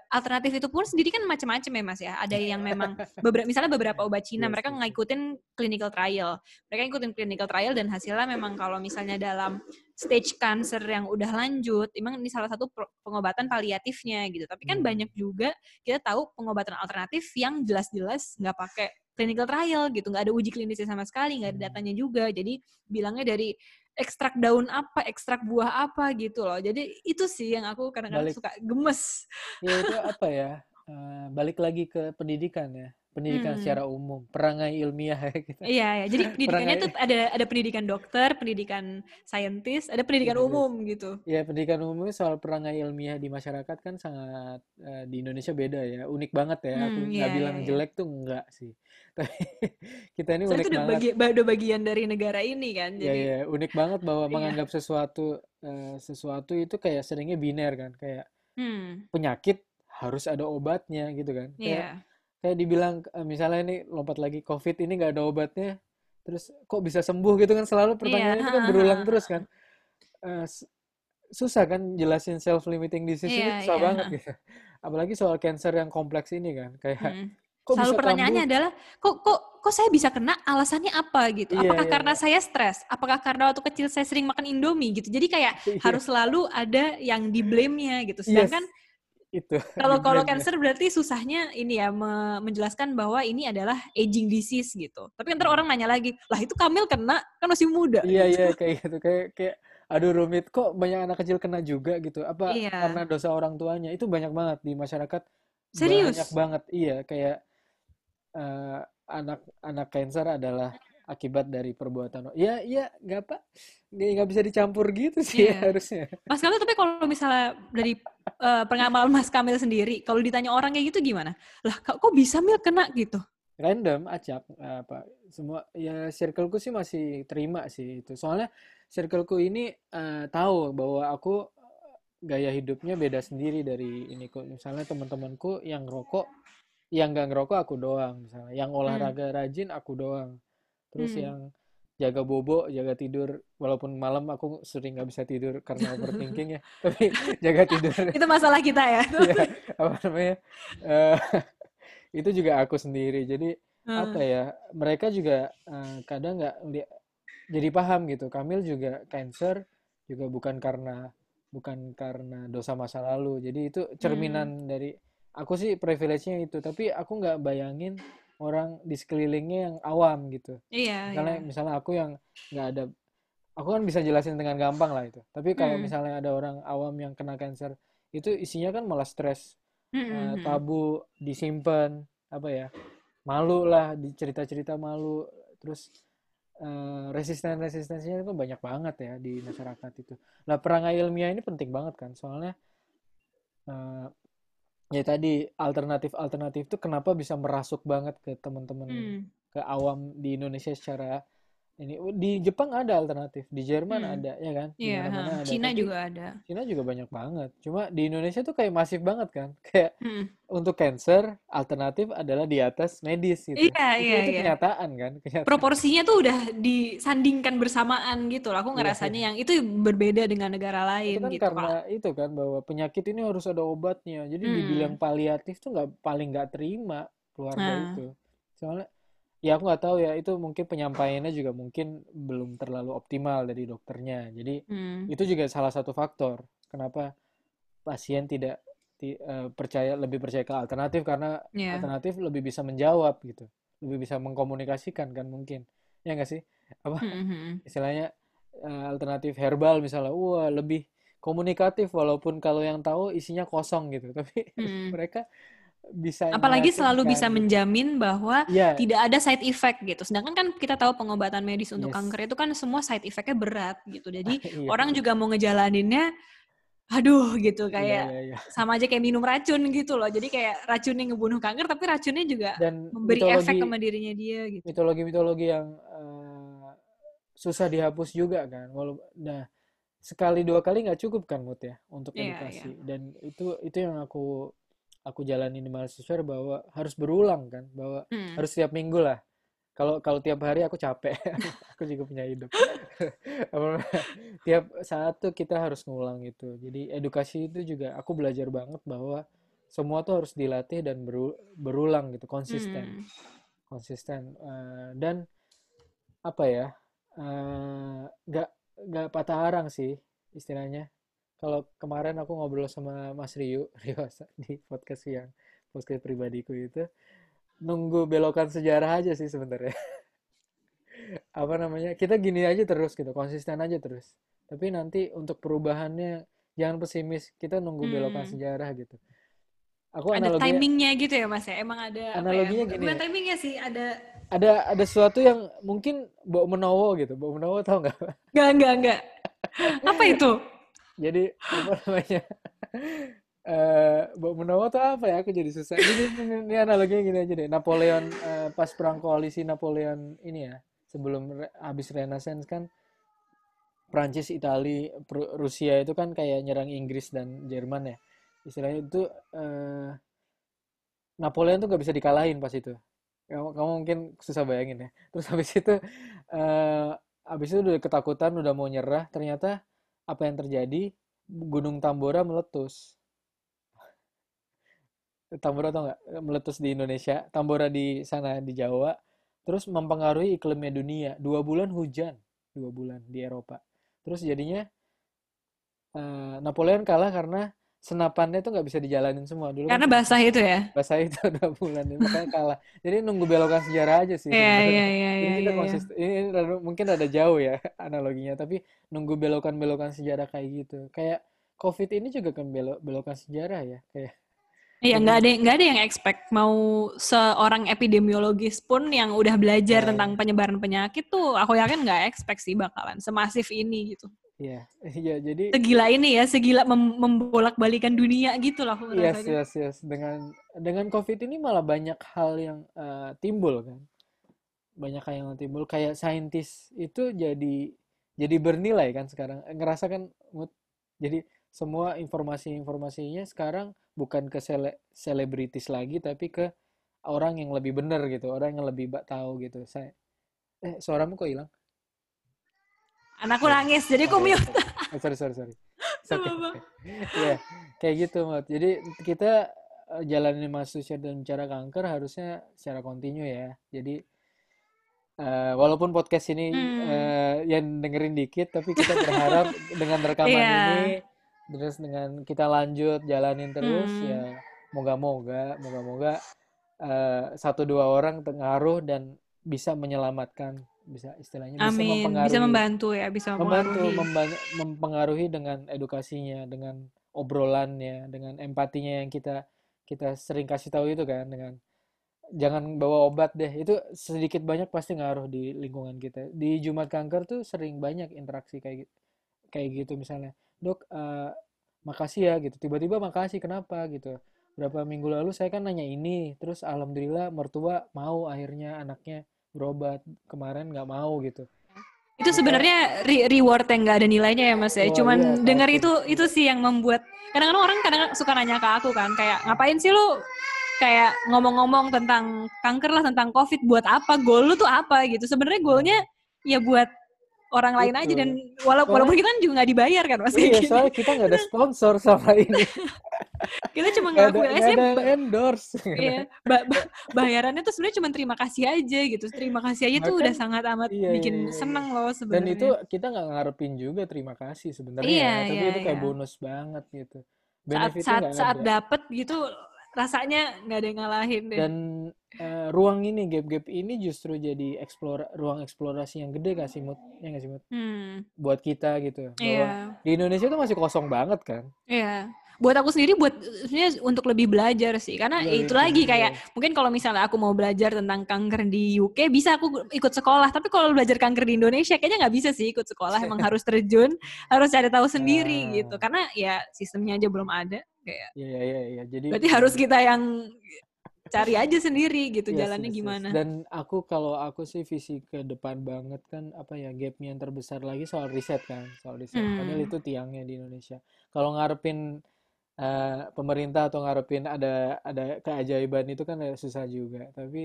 alternatif itu pun sendiri kan macam-macam ya mas ya ada yang memang beberapa misalnya beberapa obat Cina Iya mereka sih. ngikutin clinical trial mereka ngikutin clinical trial dan hasilnya memang kalau misalnya dalam stage cancer yang udah lanjut emang ini salah satu pengobatan paliatifnya gitu tapi kan Hmm. banyak juga kita tahu pengobatan alternatif yang jelas-jelas nggak pakai clinical trial gitu nggak ada uji klinisnya sama sekali nggak ada Hmm. datanya juga jadi bilangnya dari ekstrak daun apa ekstrak buah apa gitu loh. Jadi itu sih yang aku kadang-kadang Balik. suka gemes. Ya itu apa ya eh, balik lagi ke pendidikan ya pendidikan Hmm. secara umum perangai ilmiah ya kita Iya, ya. jadi pendidikannya Perangai- tuh ada ada pendidikan dokter, pendidikan saintis, ada pendidikan Iya, iya. umum gitu. ya pendidikan umum soal perangai ilmiah di masyarakat kan sangat eh, di Indonesia beda ya unik banget ya aku Hmm, nggak iya, bilang iya, iya. jelek tuh enggak sih tapi kita ini Soalnya unik itu udah, banget bagi, udah bagian dari negara ini kan, ya jadi ya unik banget bahwa Iya. menganggap sesuatu eh, sesuatu itu kayak seringnya biner kan kayak hmm, penyakit harus ada obatnya gitu kan iya, kayak dibilang eh, misalnya ini lompat lagi COVID ini nggak ada obatnya, terus kok bisa sembuh gitu kan selalu pertanyaan itu kan Iya, berulang terus kan. S- susah kan jelasin self-limiting disease ini Iya, susah iya, banget gitu. Apalagi soal cancer yang kompleks ini kan, kayak hmm. kok Selalu pertanyaannya kambuh? adalah, kok kok kok saya bisa kena? Alasannya apa gitu? Iya, Apakah iya, karena saya stres? Apakah karena waktu kecil saya sering makan Indomie gitu? Jadi kayak iya, harus selalu ada yang di blame-nya gitu. yes, Sedangkan itu kalau kalau cancer berarti susahnya ini ya me- menjelaskan bahwa ini adalah aging disease gitu. Tapi ntar Hmm. orang nanya lagi, lah itu Kamil kena kan masih muda Iya gitu. iya kayak gitu kayak kayak aduh rumit kok banyak anak kecil kena juga gitu. Apa Iya, karena dosa orang tuanya? Itu banyak banget di masyarakat banyak serius. banget. Iya kayak eh, anak anak cancer adalah akibat dari perbuatan. Iya iya nggak apa nggak bisa dicampur gitu sih ya Iya. harusnya. Mas Kamil tapi kalau misalnya dari eh, pengamalan Mas Kamil sendiri, kalau ditanya orang kayak gitu gimana? Lah kok bisa Mil kena gitu? Random acak apa semua ya circleku sih masih terima sih itu. Soalnya circleku ini eh, tahu bahwa aku eh, gaya hidupnya beda sendiri dari ini kok. Misalnya teman-temanku yang rokok, yang nggak ngerokok aku doang misalnya. Yang Hmm, olahraga rajin aku doang. Terus hmm. yang jaga bobo, jaga tidur, walaupun malam aku sering nggak bisa tidur karena overthinking ya. Tapi jaga tidur, Itu masalah kita ya. ya apa namanya? eh, itu juga aku sendiri. Jadi apa Hmm, ya? Mereka juga eh, kadang nggak jadi paham gitu. Kamil juga cancer juga bukan karena bukan karena dosa masa lalu. Jadi itu hmm. cerminan dari aku sih privilege-nya itu. Tapi aku nggak bayangin orang di sekelilingnya yang awam gitu. Iya, Misalnya iya. misalnya aku yang nggak ada, aku kan bisa jelasin dengan gampang lah itu. Tapi kalau Hmm, misalnya ada orang awam yang kena cancer, itu isinya kan malah stres, hmm, hmm. tabu, disimpan, apa ya, malu lah, dicerita-cerita malu, terus eh, resisten-resistensinya itu banyak banget ya di masyarakat itu. Nah, perangai ilmiah ini penting banget kan, soalnya eh, ya tadi alternatif-alternatif itu kenapa bisa merasuk banget ke teman-teman Hmm, ke awam di Indonesia secara ini di Jepang ada alternatif di Jerman hmm. ada ya kan di Iya, ha. mana-mana ada Cina tapi juga ada. Cina juga banyak banget cuma di Indonesia tuh kayak masif banget kan kayak Hmm. untuk cancer alternatif adalah di atas medis gitu Iya, itu iya, itu iya. kenyataan kan kenyataan proporsinya tuh udah disandingkan bersamaan gitu loh. Aku iya ngerasanya iya yang itu berbeda dengan negara itu lain kan gitu. karena Kalau itu kan bahwa penyakit ini harus ada obatnya jadi dibilang hmm. paliatif tuh nggak paling nggak terima keluarga Nah, itu soalnya ya aku nggak tahu ya itu mungkin penyampaiannya juga mungkin belum terlalu optimal dari dokternya jadi hmm. itu juga salah satu faktor kenapa pasien tidak ti- eh, percaya lebih percaya ke alternatif karena Ya. alternatif lebih bisa menjawab gitu lebih bisa mengkomunikasikan kan mungkin ya nggak sih apa Hmm, hmm, hmm. istilahnya eh, alternatif herbal misalnya wah lebih komunikatif walaupun kalau yang tahu isinya kosong gitu tapi Hmm. mereka bisa Apalagi selalu bisa menjamin bahwa ya tidak ada side effect gitu. Sedangkan kan kita tahu pengobatan medis untuk yes kanker itu kan semua side effect-nya berat gitu. Jadi iya orang juga mau ngejalaninnya, aduh gitu iya kayak iya iya sama aja kayak minum racun gitu loh. Jadi kayak racunnya ngebunuh kanker, tapi racunnya juga dan memberi efek mitologi sama dirinya dia gitu. mitologi-mitologi yang eh, susah dihapus juga kan. Walau nah sekali dua kali nggak cukup kan Mut ya untuk Iya, edukasi dan itu itu yang aku aku jalani di mahasiswa bahwa harus berulang kan bahwa Hmm. harus tiap minggu lah. Kalau kalau tiap hari aku capek aku juga punya hidup. Tiap saat tuh kita harus ngulang gitu. Jadi edukasi itu juga aku belajar banget bahwa semua tuh harus dilatih dan beru- berulang gitu konsisten. Hmm. konsisten Eh, dan apa ya eh, nggak nggak patah arang sih istilahnya kalau kemarin aku ngobrol sama Mas Rio Riosa di podcast yang podcast pribadiku itu nunggu belokan sejarah aja sih sebenarnya apa namanya kita gini aja terus gitu konsisten aja terus tapi nanti untuk perubahannya jangan pesimis kita nunggu belokan Hmm. sejarah gitu aku Ada analoginya timingnya gitu ya mas ya. Emang ada Analoginya apa ya? gini Bukan ya. timingnya sih, ada ada ada sesuatu yang mungkin Mbok Menowo gitu Mbok Menowo tau nggak Enggak, enggak, enggak. Apa itu? Jadi apa namanya Mbok Menowo tuh apa ya? Aku jadi susah. Jadi ini, ini analoginya gini aja deh. Napoleon eh, pas perang koalisi Napoleon ini ya sebelum re- habis Renaissance kan Prancis Itali Rusia itu kan kayak nyerang Inggris dan Jerman ya. Istilahnya itu eh, Napoleon tuh nggak bisa dikalahin pas itu. Kamu, kamu mungkin susah bayangin ya. Terus habis itu eh habis itu udah ketakutan udah mau nyerah ternyata apa yang terjadi? Gunung Tambora meletus. Tambora tau nggak? Meletus di Indonesia Tambora di sana di Jawa. Terus mempengaruhi iklimnya dunia. Dua bulan hujan dua bulan di Eropa. Terus jadinya eh, Napoleon kalah karena senapannya tuh nggak bisa dijalanin semua dulu kan Karena basah itu ya? bahasa itu dua bulan ya, makanya kalah jadi nunggu belokan sejarah aja sih Iya, sebenarnya iya, iya, ini iya, kita iya. konsisten ini rada- mungkin ada jauh ya analoginya tapi nunggu belokan-belokan sejarah kayak gitu kayak COVID ini juga kan belok belokan sejarah ya kayak Iya, nggak ada nggak ada yang expect mau seorang epidemiologis pun yang udah belajar Nah. tentang penyebaran penyakit tuh, aku yakin nggak expect sih bakalan semasif ini gitu. Iya iya jadi Segila ini ya, segila mem- membolak-balikan dunia gitu lah aku yes yes dengan dengan COVID ini malah banyak hal yang eh, timbul kan. Banyak hal yang timbul. Kayak saintis itu jadi jadi bernilai kan sekarang. Ngerasa kan jadi semua informasi-informasinya sekarang bukan ke sele- selebritis lagi tapi ke orang yang lebih benar gitu orang yang lebih tahu gitu. Saya eh suaramu kok hilang Anakku nangis, jadi aku mute. Oh, sorry sorry sorry Nggak okay. Iya, kayak gitu, Mat. Jadi kita eh, jalanin mahasiswa dan bicara kanker harusnya secara kontinu ya. Jadi eh, walaupun podcast ini Hmm. eh, yang dengerin dikit, tapi kita berharap dengan rekaman Iya. ini, terus dengan kita lanjut jalanin terus, Hmm. ya moga-moga, moga-moga eh, satu dua orang pengaruh dan bisa menyelamatkan, bisa istilahnya bisa Amin, bisa mempengaruhi membantu ya, bisa membantu mempengaruhi. mempengaruhi dengan edukasinya dengan obrolannya dengan empatinya yang kita kita sering kasih tahu itu kan dengan jangan bawa obat deh. Itu sedikit banyak pasti ngaruh di lingkungan kita. Di Jumat Kanker tuh sering banyak interaksi kayak gitu kayak gitu misalnya dok eh, makasih ya gitu. Tiba-tiba makasih kenapa? gitu. Berapa minggu lalu saya kan nanya ini terus alhamdulillah mertua mau akhirnya anaknya berobat kemarin nggak mau gitu Itu sebenarnya re- reward yang nggak ada nilainya ya mas ya. Wah, Cuman iya, dengar itu itu sih yang membuat kadang-kadang orang kadang suka nanya ke aku kan kayak ngapain sih lu kayak ngomong-ngomong tentang kanker lah tentang covid buat apa goal lu tuh apa gitu sebenarnya goalnya ya buat orang lain aja Itu. dan wala- Soalnya- walaupun kita kan juga nggak dibayar kan mas Iya, soalnya kita nggak ada sponsor sama ini. kita cuma aja nggak sih ada endorse. Iya, ba- ba- bayarannya tuh sebenarnya cuma terima kasih aja gitu. Terima kasih aja tuh Bahkan- udah sangat amat Iya, bikin iya, iya, seneng loh Dan sebenarnya. itu kita nggak ngarepin juga terima kasih sebenarnya Iya, ya, tapi iya, itu kayak iya. bonus banget gitu. saat Benefitnya saat saat ada. dapet gitu rasanya nggak ada yang ngalahin deh. Dan eh, ruang ini gap-gap ini justru jadi eksplor ruang eksplorasi yang gede gak sih Mut? Ya nggak sih Mut? Hmm, Buat kita gitu. Bahwa iya, di Indonesia tuh masih kosong banget kan. iya. Buat aku sendiri buat sebenarnya untuk lebih belajar sih. Karena Iya, itu itu lagi dia. kayak mungkin kalau misalnya aku mau belajar tentang kanker di UK bisa aku ikut sekolah. Tapi kalau belajar kanker di Indonesia kayaknya nggak bisa sih ikut sekolah. Emang harus terjun, harus cari tahu sendiri Nah. gitu. Karena ya sistemnya aja belum ada. Kayak Iya, iya, iya, iya. Jadi berarti harus kita yang cari aja sendiri gitu Yes, jalannya yes, yes. gimana. Dan aku kalau aku sih visi ke depan banget kan apa ya gapnya yang terbesar lagi soal riset kan, soal riset. Padahal Hmm. itu tiangnya di Indonesia. Kalau ngarepin eh, pemerintah atau ngarepin ada ada keajaiban itu kan susah juga. Tapi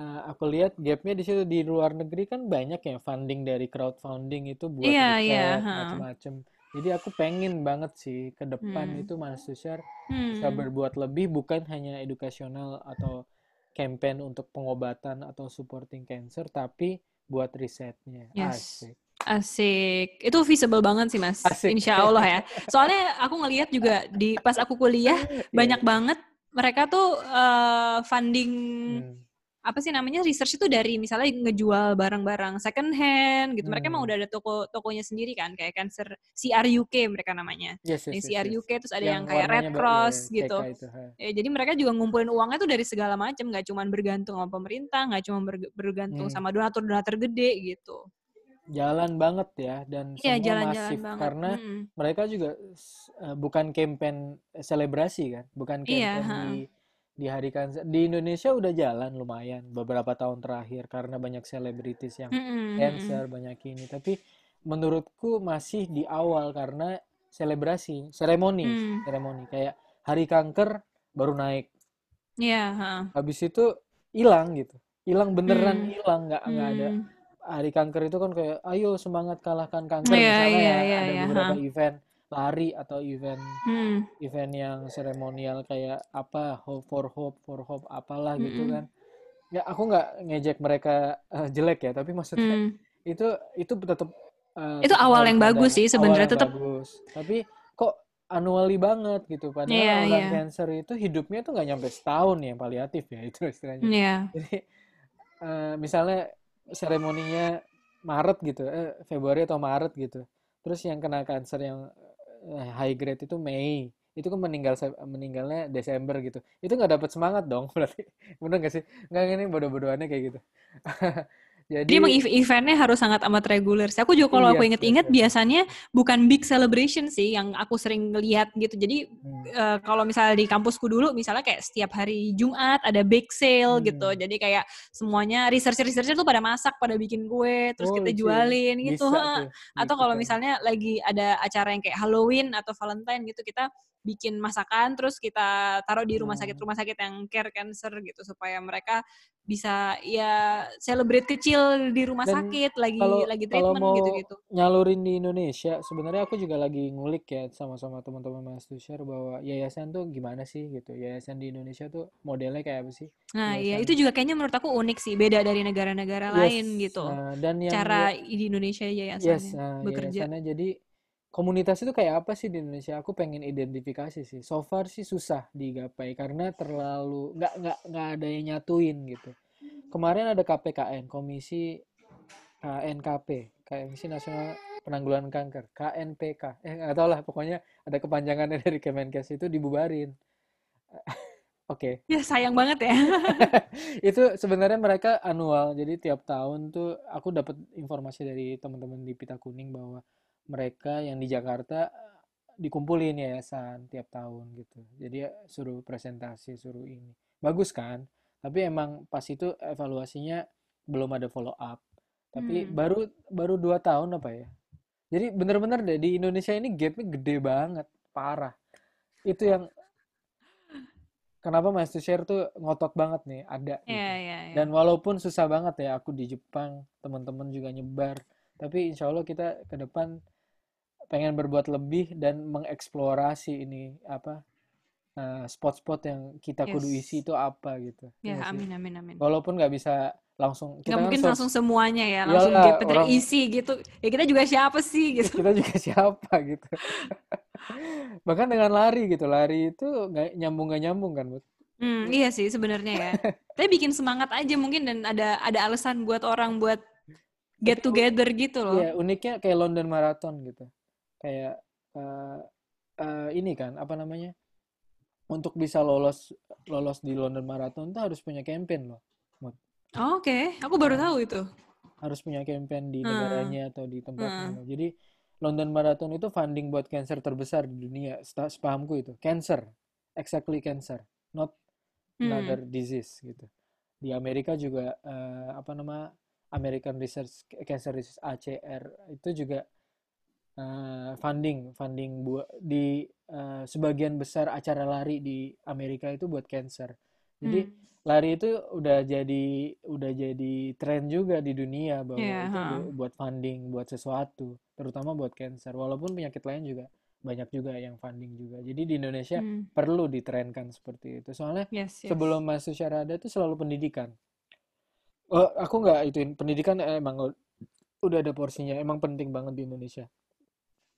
eh, aku lihat gapnya di situ di luar negeri kan banyak ya funding dari crowdfunding itu buat Iya, iya, riset ha. macem-macem. Jadi aku pengen banget sih ke depan Hmm. itu Mas Tushar bisa Hmm. berbuat lebih bukan hanya edukasional atau campaign untuk pengobatan atau supporting cancer tapi buat risetnya Yes. asik Asik. Itu visible banget sih, Mas. Asik. Insya Allah ya. Soalnya aku ngelihat juga di pas aku kuliah banyak Iya. banget mereka tuh eh, funding Hmm. Apa sih namanya research itu dari misalnya ngejual barang-barang second hand gitu. Mereka emang Hmm. udah ada toko tokonya sendiri kan kayak cancer CRUK mereka namanya. yes, Yang yes, yes, yes. CRUK terus ada yang, kayak warnanya Red Cross ya, gitu. Itu. Ya, jadi mereka juga ngumpulin uangnya tuh dari segala macam, nggak cuma bergantung sama pemerintah, nggak cuma berg- bergantung Hmm. sama donatur-donatur gede gitu. jalan banget ya dan Iya, semua jalan-jalan masif banget. karena Mm-mm. mereka juga eh, bukan campaign selebrasi kan bukan Iya, campaign ha. Di hari kanker di Indonesia udah jalan lumayan beberapa tahun terakhir karena banyak selebritis yang mm-mm. cancer banyak ini tapi menurutku masih di awal karena selebrasi seremoni Hmm. seremoni kayak hari kanker baru naik Iya, ha. habis itu hilang gitu hilang beneran Hmm. hilang nggak nggak ada Hmm. hari kanker itu kan kayak ayo semangat kalahkan kanker Iya, misalnya iya, ya iya, ada iya, beberapa ha. event lari atau event Hmm. event yang seremonial kayak apa hope for hope for hope apalah gitu Mm-mm. kan ya aku nggak ngejek mereka eh, jelek ya tapi maksudnya Hmm. itu itu tetap eh, Itu awal yang bagus sih awal sebenarnya tetap. bagus tapi kok annually banget gitu padahal Iya, orang iya. cancer itu hidupnya tuh nggak nyampe setahun ya paliatif ya itu istilahnya Iya. jadi eh, misalnya seremoninya Maret gitu, eh, Februari atau Maret gitu. Terus yang kena kanker yang high grade itu Mei. Itu kan meninggal meninggalnya Desember gitu. Itu nggak dapat semangat dong berarti. Bener nggak sih? Nggak ini bodoh-bodohannya kayak gitu. Jadi Jadi emang ev- eventnya harus sangat amat reguler sih. Aku juga kalau Iya, aku inget-inget betul. biasanya bukan big celebration sih yang aku sering lihat gitu. Jadi hmm, eh, kalau misalnya di kampusku dulu misalnya kayak setiap hari Jumat ada bake sale gitu. Hmm. Jadi kayak semuanya researcher-researcher tuh pada masak, pada bikin kue, terus oh kita jualin gitu. Bisa tuh Atau kalau misalnya lagi ada acara yang kayak Halloween atau Valentine gitu, kita bikin masakan terus kita taruh di rumah Hmm. sakit-rumah sakit yang care cancer gitu supaya mereka bisa ya celebrate kecil di rumah Dan sakit lagi kalau lagi kalau treatment mau gitu-gitu. nyalurin di Indonesia, sebenarnya aku juga lagi ngulik ya sama-sama teman-teman Mas Tushar bahwa yayasan tuh gimana sih gitu. Yayasan di Indonesia tuh modelnya kayak apa sih? Nah, iya Yayasan itu juga kayaknya menurut aku unik sih, beda dari negara-negara Yes, lain gitu. nah, dan yang Cara ya- di Indonesia yes, yayasannya nah, bekerja. yayasannya jadi komunitas itu kayak apa sih di Indonesia? Aku pengen identifikasi sih. So far sih susah digapai karena terlalu nggak nggak nggak ada yang nyatuin gitu. Kemarin ada KPKN, Komisi KNKP, Komisi Nasional Penanggulangan Kanker, KNPK. Eh nggak tahu lah, pokoknya ada kepanjangannya dari Kemenkes itu dibubarin. Oke. Ya sayang banget ya. itu sebenarnya mereka annual jadi tiap tahun tuh aku dapat informasi dari teman-teman di Pita Kuning bahwa mereka yang di Jakarta eh, dikumpulin yayasan tiap tahun gitu. Jadi ya suruh presentasi suruh ini. Bagus kan? Tapi emang pas itu evaluasinya belum ada follow up tapi Hmm. baru baru dua tahun apa ya? Jadi bener-bener deh di Indonesia ini gapnya gede banget parah. Itu yang kenapa Mas Share tuh ngotot banget nih ada gitu. Iya, iya, iya. dan walaupun susah banget ya aku di Jepang teman-teman juga nyebar. Tapi insya Allah kita ke depan pengen berbuat lebih dan mengeksplorasi ini apa eh, spot-spot yang kita kudu Yes. isi itu apa gitu Ya, Iya nggak sih? amin, amin, amin. walaupun nggak bisa langsung Nggak kita kan mungkin search langsung semuanya ya, langsung iyalah gap orang terisi gitu. Ya kita juga siapa sih gitu. kita juga siapa gitu bahkan dengan lari gitu lari itu nggak nyambung nggak nyambung kan Bud? Hmm, iya sih sebenarnya ya. Tapi bikin semangat aja mungkin dan ada ada alasan buat orang buat get together gitu loh. iya uniknya kayak London Marathon gitu kayak eh, eh, ini kan apa namanya untuk bisa lolos lolos di London Marathon tuh harus punya campaign loh Mut. Oh, Oke, aku baru Nah, tahu itu. harus punya campaign di Hmm, negaranya atau di tempatnya hmm. jadi London Marathon itu funding buat cancer terbesar di dunia sepahamku itu cancer exactly cancer not another disease gitu. Di Amerika juga eh, apa nama American Research Cancer Research ACR itu juga eh, funding funding buat di eh, sebagian besar acara lari di Amerika itu buat cancer. Jadi Hmm. lari itu udah jadi udah jadi tren juga di dunia bahwa Iya, itu bu- buat funding buat sesuatu, terutama buat cancer. Walaupun penyakit lain juga banyak juga yang funding juga. Jadi di Indonesia Hmm. perlu ditrenkan seperti itu. Soalnya Yes, yes. sebelum masuk syarada itu selalu pendidikan. Oh, aku nggak ituin pendidikan emang udah ada porsinya, emang penting banget di Indonesia,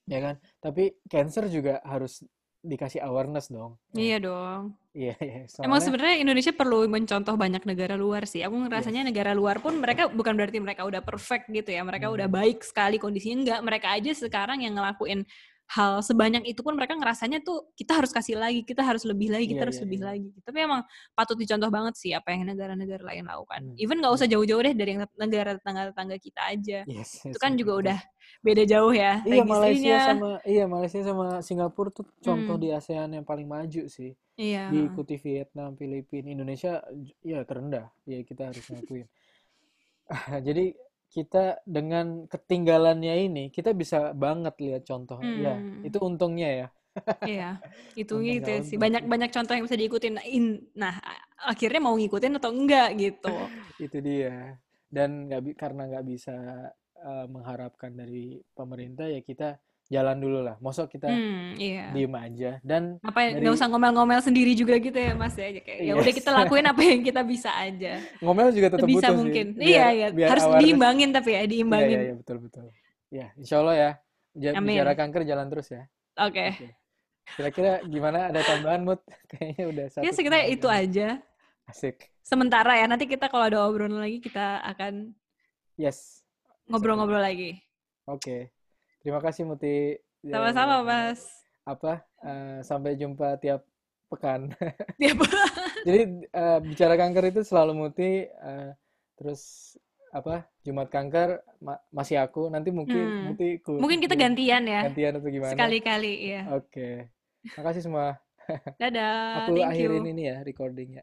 ya kan? Tapi cancer juga harus dikasih awareness dong. Iya dong. iya, iya. Emang Soalnya sebenarnya Indonesia perlu mencontoh banyak negara luar sih. Aku ngerasanya yes. negara luar pun mereka bukan berarti mereka udah perfect gitu ya. Mereka udah Hmm. baik sekali kondisinya enggak. Mereka aja sekarang yang ngelakuin hal sebanyak itu pun mereka ngerasanya tuh kita harus kasih lagi, kita harus lebih lagi, kita Iya, harus iya, lebih iya. lagi. Tapi emang patut dicontoh banget sih apa yang negara-negara lain lakukan. Hmm. Even nggak usah Hmm. jauh-jauh deh dari negara tetangga-tetangga kita aja. Yes, Itu yes, kan betul, juga betul. udah beda jauh ya Iya, Malaysia sama iya Malaysia sama Singapura tuh contoh Hmm. di ASEAN yang paling maju sih. Iya. Diikuti Vietnam, Filipina, Indonesia ya terendah. Ya kita harus ngakuin. Jadi kita dengan ketinggalannya ini kita bisa banget lihat contoh. Ya, Hmm. itu untungnya ya. Iya, itu Untung gitu sih. untung sih. Banyak-banyak contoh yang bisa diikutin. Nah, in- Nah, akhirnya mau ngikutin atau enggak gitu. Itu dia. Dan nggak karena nggak bisa eh, mengharapkan dari pemerintah ya kita jalan dulu lah. Mosok kita Hmm, iya. diem aja dan Apa dari nggak usah ngomel-ngomel sendiri juga gitu ya, Mas ya. Kayak ya udah yes kita lakuin apa yang kita bisa aja. ngomel juga tetap Sebisa butuh sih mungkin. biar Iya, iya. biar Harus awareness diimbangin tapi ya, iya iya diimbangin. iya betul betul ya insya Allah ya Ja- bicara kanker jalan terus ya Oke. oke kira-kira gimana ada tambahan mood kayaknya udah Ya satu sekitar setengah itu aja. asik Sementara ya, nanti kita kalau ada obrolan lagi kita akan yes ngobrol-ngobrol lagi. oke terima kasih Muti. Sama-sama, Eh, Mas. apa eh, sampai jumpa tiap pekan. Tiap jadi eh, bicara kanker itu selalu Muti eh, terus apa Jumat kanker ma- masih aku. Nanti mungkin Hmm. Muti ku Mungkin kita gantian ya. gantian atau gimana? Sekali-kali, ya. oke. Makasih semua. Dadah, aku thank akhirin you. ini ya recordingnya